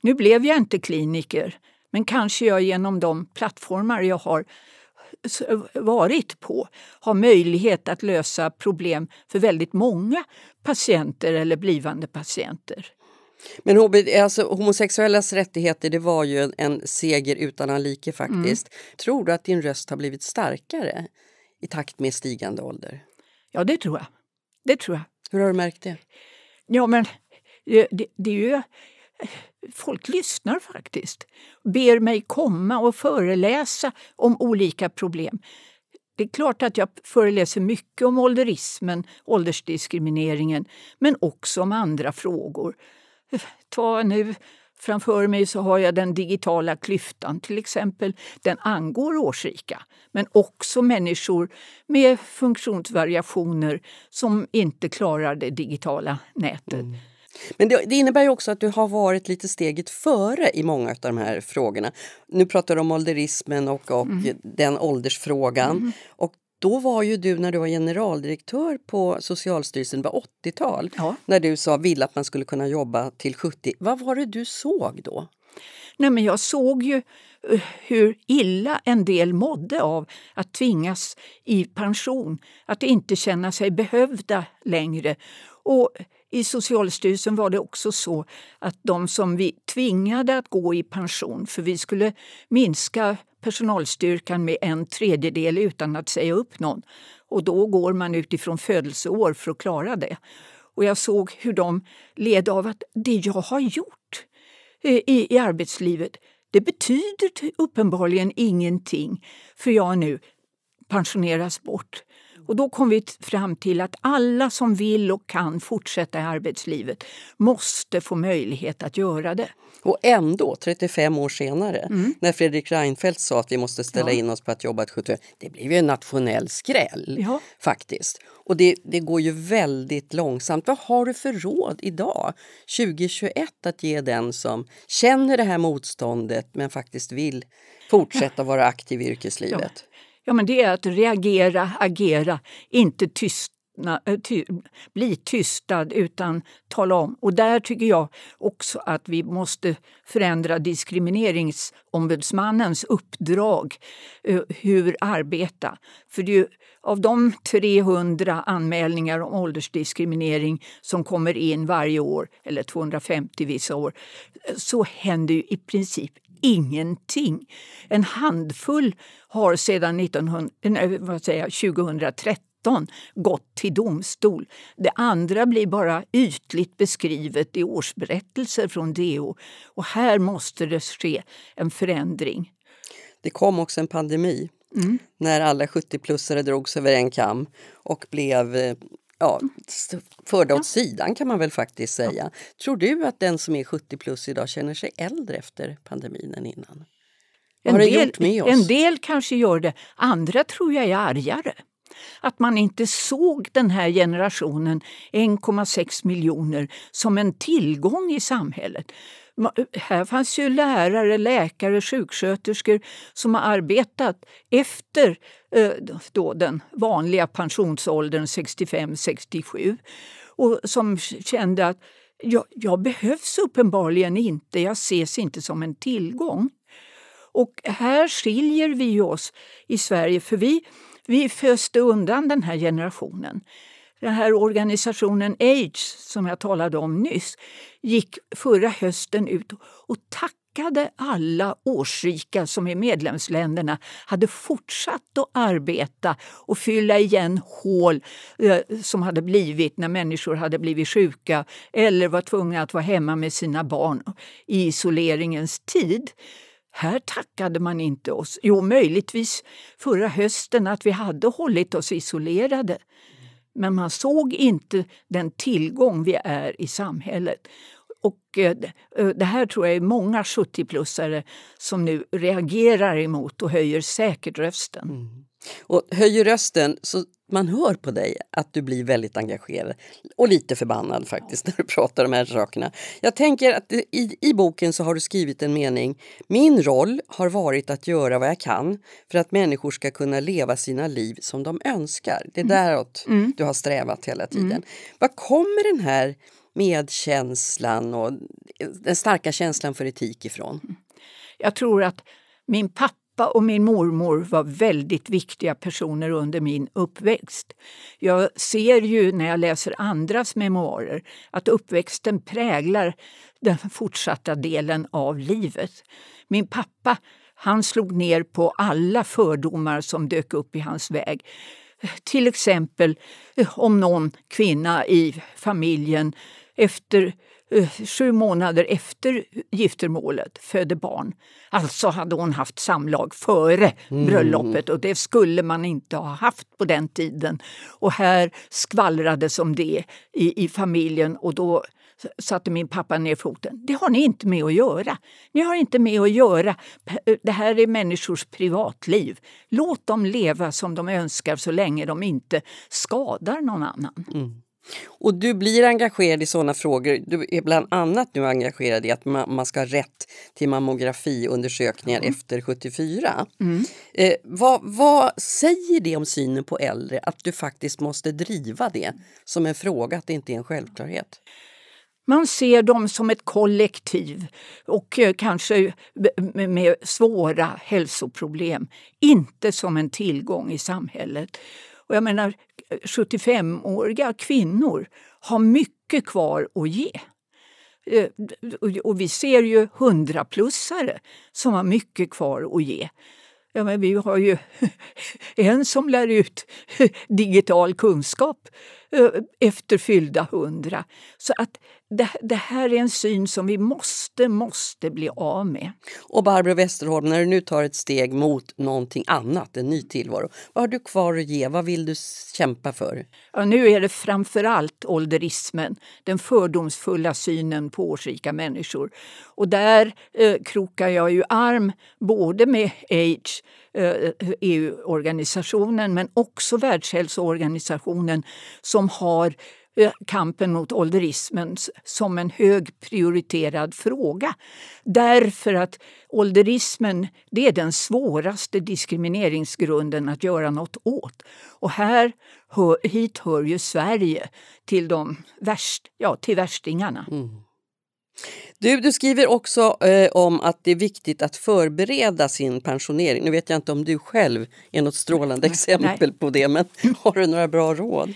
Nu blev jag inte kliniker, men kanske jag genom de plattformar jag har varit på har möjlighet att lösa problem för väldigt många patienter eller blivande patienter. Men alltså, homosexuellas rättigheter det var ju en, en seger utan like faktiskt. Mm. Tror du att din röst har blivit starkare i takt med stigande ålder? Ja, det tror jag. Det tror jag. Hur har du märkt det? Ja, men det, det, det är ju... Folk lyssnar faktiskt. Ber mig komma och föreläsa om olika problem. Det är klart att jag föreläser mycket om ålderismen, åldersdiskrimineringen, men också om andra frågor. Ta nu Framför mig så har jag den digitala klyftan till exempel. Den angår årsrika, men också människor med funktionsvariationer som inte klarar det digitala nätet. Mm. Men det, det, innebär ju också att du har varit lite steget före i många av de här frågorna. Nu pratar du om ålderismen och, och mm. den åldersfrågan. Mm. Och då var ju du när du var generaldirektör på Socialstyrelsen, det var 80-tal, ja. när du sa vill att man skulle kunna jobba till 70. Vad var det du såg då? Nej, men jag såg ju eh, hur illa en del mådde av att tvingas i pension, att inte känna sig behövda längre. Och i Socialstyrelsen var det också så att de som vi tvingade att gå i pension, för vi skulle minska personalstyrkan med en tredjedel utan att säga upp någon. Och då går man utifrån födelseår för att klara det. Och jag såg hur de led av att det jag har gjort eh, i, i arbetslivet det betyder uppenbarligen ingenting för jag nu pensioneras bort. Och då kom vi fram till att alla som vill och kan fortsätta i arbetslivet måste få möjlighet att göra det. Och ändå, 35 år senare, mm. när Fredrik Reinfeldt sa att vi måste ställa ja. in oss på att jobba ett 75, det blev ju en nationell skräll ja. faktiskt. Och det, det går ju väldigt långsamt. Vad har du för råd idag, 2021, att ge den som känner det här motståndet men faktiskt vill fortsätta vara aktiv i yrkeslivet? Ja. Ja, men det är att reagera, agera, inte tystna, eh, ty, bli tystad utan tala om. Och där tycker jag också att vi måste förändra diskrimineringsombudsmannens uppdrag. Eh, hur arbeta. För det är ju, av de 300 anmälningar om åldersdiskriminering som kommer in varje år, eller 250 vissa år, eh, så händer ju i princip ingenting. En handfull har sedan 1900, vad säger, 2013 gått till domstol. Det andra blir bara ytligt beskrivet i årsberättelser från DO. Och här måste det ske en förändring. Det kom också en pandemi mm. när alla 70-plussare drogs över en kam och blev eh, ja, förda åt sidan kan man väl faktiskt säga. Tror du att den som är 70 plus idag känner sig äldre efter pandemin än innan? En del, en del kanske gör det, andra tror jag är argare. Att man inte såg den här generationen, 1,6 miljoner, som en tillgång i samhället. Här fanns ju lärare, läkare, sjuksköterskor som har arbetat efter eh, då den vanliga pensionsåldern 65-67 och som kände att jag, jag behövs uppenbarligen inte, jag ses inte som en tillgång. Och här skiljer vi oss i Sverige för vi, vi föste undan den här generationen. Den här organisationen AIDS som jag talade om nyss gick förra hösten ut och tackade alla årsrika som i medlemsländerna hade fortsatt att arbeta och fylla igen hål eh, som hade blivit när människor hade blivit sjuka eller var tvungna att vara hemma med sina barn i isoleringens tid. här tackade man inte oss. Jo, möjligtvis förra hösten att vi hade hållit oss isolerade. Men man såg inte den tillgång vi är i samhället. Och eh, eh, det här tror jag är många 70-plussare som nu reagerar emot och höjer säkert rösten. Mm. Och höjer rösten så man hör på dig att du blir väldigt engagerad och lite förbannad faktiskt när du pratar om de här sakerna. Jag tänker att i, i boken så har du skrivit en mening. Min roll har varit att göra vad jag kan för att människor ska kunna leva sina liv som de önskar. Det är mm. däråt mm. du har strävat hela tiden. Mm. Var kommer den här medkänslan och den starka känslan för etik ifrån? Jag tror att min pappa pappa och min mormor var väldigt viktiga personer under min uppväxt. Jag ser ju när jag läser andras memoarer att uppväxten präglar den fortsatta delen av livet. Min pappa han slog ner på alla fördomar som dök upp i hans väg. Till exempel eh, om någon kvinna i familjen efter sju månader efter giftermålet födde barn. Alltså hade hon haft samlag före mm. bröllopet och det skulle man inte ha haft på den tiden. Och här skvallrades om det i, i familjen och då satte min pappa ner foten. Det har ni inte med att göra. Ni har inte med att göra. Det här är människors privatliv. Låt dem leva som de önskar så länge de inte skadar någon annan. Mm. Och du blir engagerad i sådana frågor. Du är bland annat nu engagerad i att man, man ska ha rätt till mammografiundersökningar mm. efter 74. Mm. Eh, vad, vad säger det om synen på äldre att du faktiskt måste driva det som en fråga, att det inte är en självklarhet? Man ser dem som ett kollektiv och eh, kanske med svåra hälsoproblem. Inte som en tillgång i samhället. Och jag menar, 75-åriga kvinnor har mycket kvar att ge. Eh, och vi ser ju 100-plussare som har mycket kvar att ge. Ja, men vi har ju en som lär ut digital kunskap eh, efter fyllda hundra. Så att det, det, här är en syn som vi måste, måste bli av med. Och Barbro Westerholm, när du nu tar ett steg mot någonting annat, en ny tillvaro, vad har du kvar att ge? Vad vill du kämpa för? Ja, nu är det framförallt ålderismen, den fördomsfulla synen på årsrika människor. Och där eh, krokar jag ju arm både med AIDS EU-organisationen men också Världshälsoorganisationen som har kampen mot ålderismen som en hög prioriterad fråga. Därför att ålderismen det är den svåraste diskrimineringsgrunden att göra något åt. Och här, hit hör ju Sverige till, de värst, ja, till värstingarna. Mm. Du, du skriver också eh, om att det är viktigt att förbereda sin pensionering. Nu vet jag inte om du själv är något strålande exempel Nej. på det, men har du några bra råd?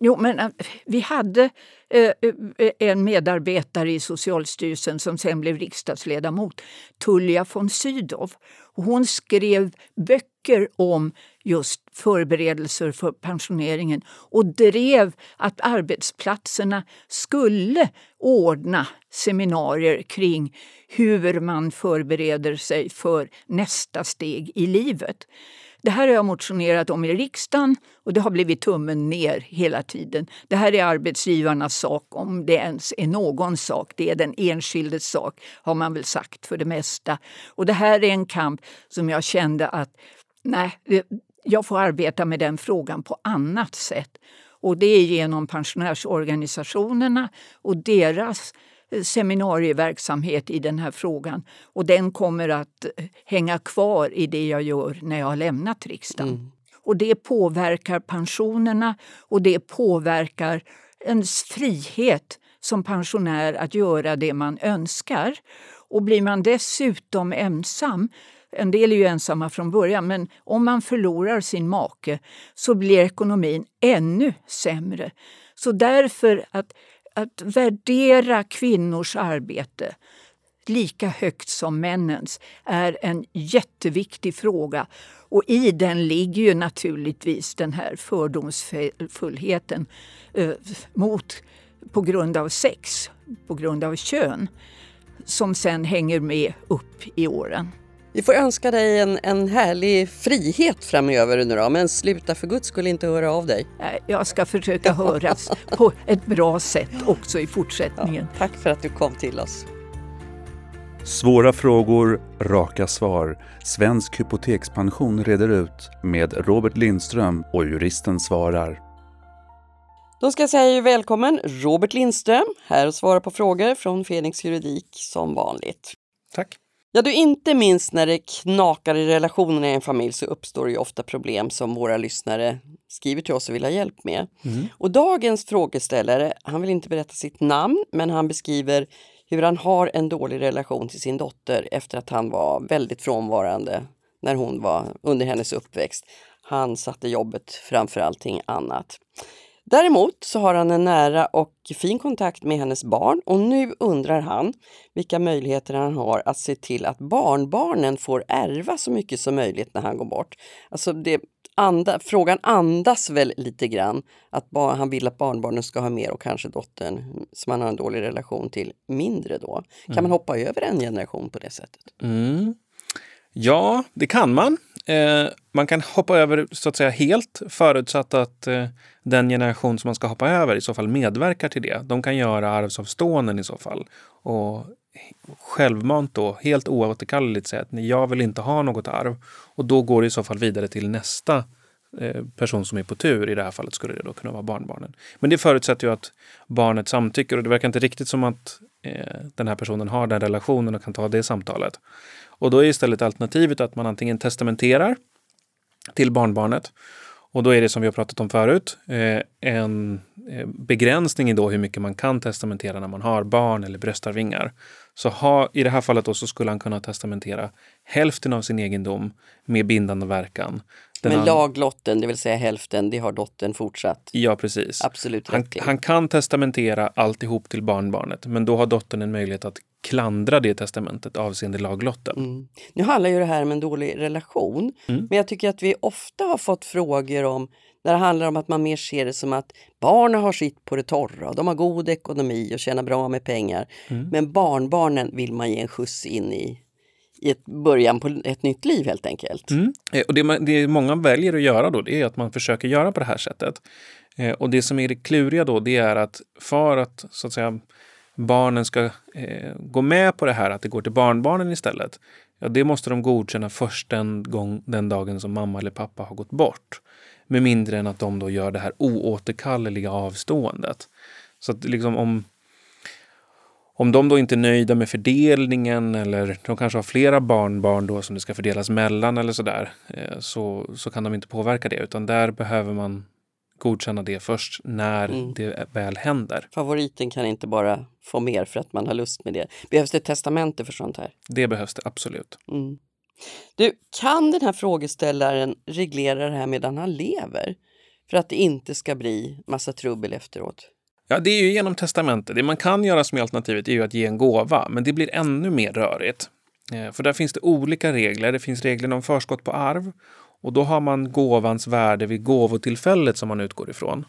Jo, men eh, vi hade eh, eh, en medarbetare i Socialstyrelsen som sen blev riksdagsledamot, Tullia von Sydow. Hon skrev böcker om just förberedelser för pensioneringen och drev att arbetsplatserna skulle ordna seminarier kring hur man förbereder sig för nästa steg i livet. Det här har jag motionerat om i riksdagen och det har blivit tummen ner hela tiden. Det här är arbetsgivarnas sak, om det ens är någon sak. Det är den enskildes sak, har man väl sagt för det mesta. Och det här är en kamp som jag kände att nej, jag får arbeta med den frågan på annat sätt. Och det är genom pensionärsorganisationerna och deras seminarieverksamhet i den här frågan. Och den kommer att hänga kvar i det jag gör när jag har lämnat riksdagen. Mm. Och det påverkar pensionerna och det påverkar ens frihet som pensionär att göra det man önskar. Och blir man dessutom ensam en del är ju ensamma från början, men om man förlorar sin make så blir ekonomin ännu sämre. Så därför att att värdera kvinnors arbete lika högt som männens är en jätteviktig fråga. Och i den ligger ju naturligtvis den här fördomsfullheten eh, mot, på grund av sex, på grund av kön som sen hänger med upp i åren. Vi får önska dig en, en härlig frihet framöver nu då, men sluta för guds skull inte höra av dig. Jag ska försöka höras på ett bra sätt också i fortsättningen. Ja, tack för att du kom till oss. Svåra frågor, raka svar. Svensk hypotekspension reder ut med Robert Lindström och juristen svarar. Då ska jag säga välkommen Robert Lindström här och svara på frågor från Fenix Juridik som vanligt. Tack. Ja, du, inte minst när det knakar i relationerna i en familj så uppstår ju ofta problem som våra lyssnare skriver till oss och vill ha hjälp med. Mm. Och dagens frågeställare, han vill inte berätta sitt namn, men han beskriver hur han har en dålig relation till sin dotter efter att han var väldigt frånvarande när hon var under hennes uppväxt. Han satte jobbet framför allting annat. Däremot så har han en nära och fin kontakt med hennes barn och nu undrar han vilka möjligheter han har att se till att barnbarnen får ärva så mycket som möjligt när han går bort. Alltså det, anda, frågan andas väl lite grann att bar, han vill att barnbarnen ska ha mer och kanske dottern som han har en dålig relation till mindre då. Kan mm. man hoppa över en generation på det sättet? Mm. Ja, det kan man. Eh, man kan hoppa över så att säga helt förutsatt att eh, den generation som man ska hoppa över i så fall medverkar till det. De kan göra arvsavståenden i så fall och självmant då helt oåterkalleligt säga att jag vill inte ha något arv. Och då går det i så fall vidare till nästa eh, person som är på tur. I det här fallet skulle det då kunna vara barnbarnen. Men det förutsätter ju att barnet samtycker och det verkar inte riktigt som att eh, den här personen har den relationen och kan ta det samtalet. Och då är istället alternativet att man antingen testamenterar till barnbarnet och då är det som vi har pratat om förut, eh, en eh, begränsning i då hur mycket man kan testamentera när man har barn eller bröstarvingar. Så ha, i det här fallet då så skulle han kunna testamentera hälften av sin egendom med bindande verkan. Den Men laglotten, det vill säga hälften, det har dottern fortsatt? Ja, precis. Absolut han, han kan testamentera alltihop till barnbarnet, men då har dottern en möjlighet att klandra det testamentet avseende laglotten. Mm. Nu handlar ju det här om en dålig relation, mm. men jag tycker att vi ofta har fått frågor om när det handlar om att man mer ser det som att barnen har sitt på det torra, de har god ekonomi och tjänar bra med pengar. Mm. Men barnbarnen vill man ge en skjuts in i, i ett början på ett nytt liv helt enkelt. Mm. Eh, och det, det många väljer att göra då, det är att man försöker göra på det här sättet. Eh, och det som är det kluriga då, det är att för att så att säga barnen ska eh, gå med på det här, att det går till barnbarnen istället, ja, det måste de godkänna först den, gång, den dagen som mamma eller pappa har gått bort. Med mindre än att de då gör det här oåterkalleliga avståendet. Så att liksom om, om de då inte är nöjda med fördelningen eller de kanske har flera barnbarn då som det ska fördelas mellan eller sådär, eh, så, så kan de inte påverka det. Utan där behöver man godkänna det först när mm. det väl händer. Favoriten kan inte bara få mer för att man har lust med det. Behövs det testamente för sånt här? Det behövs det absolut. Mm. Du, kan den här frågeställaren reglera det här medan han lever? För att det inte ska bli massa trubbel efteråt? Ja, det är ju genom testamente. Det man kan göra som alternativet är ju att ge en gåva, men det blir ännu mer rörigt. Eh, för där finns det olika regler. Det finns regler om förskott på arv och då har man gåvans värde vid gåvotillfället som man utgår ifrån.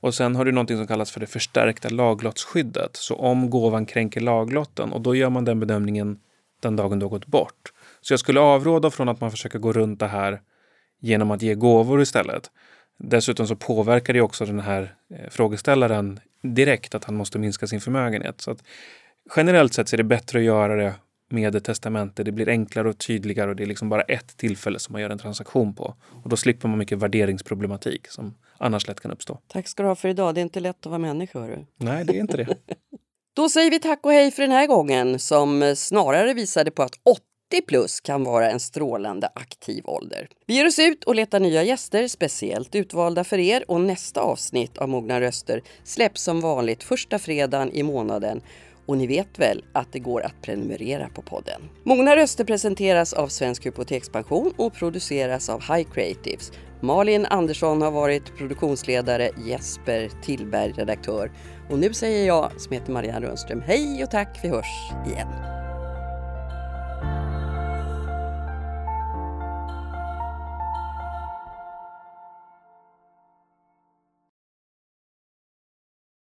Och sen har du någonting som kallas för det förstärkta laglottsskyddet. Så om gåvan kränker laglotten och då gör man den bedömningen den dagen du har gått bort. Så jag skulle avråda från att man försöker gå runt det här genom att ge gåvor istället. Dessutom så påverkar det också den här eh, frågeställaren direkt att han måste minska sin förmögenhet. Så att generellt sett så är det bättre att göra det med ett testamente. Det blir enklare och tydligare och det är liksom bara ett tillfälle som man gör en transaktion på. Och då slipper man mycket värderingsproblematik som annars lätt kan uppstå. Tack ska du ha för idag. Det är inte lätt att vara människa. Hörru. Nej, det är inte det. då säger vi tack och hej för den här gången som snarare visade på att 80 plus kan vara en strålande aktiv ålder. Vi ger oss ut och letar nya gäster, speciellt utvalda för er och nästa avsnitt av Mogna röster släpps som vanligt första fredagen i månaden och ni vet väl att det går att prenumerera på podden. Mogna röster presenteras av Svensk Hypotekspension och produceras av High Creatives. Malin Andersson har varit produktionsledare, Jesper Tillberg redaktör och nu säger jag som heter Marianne Rönnström hej och tack, vi hörs igen.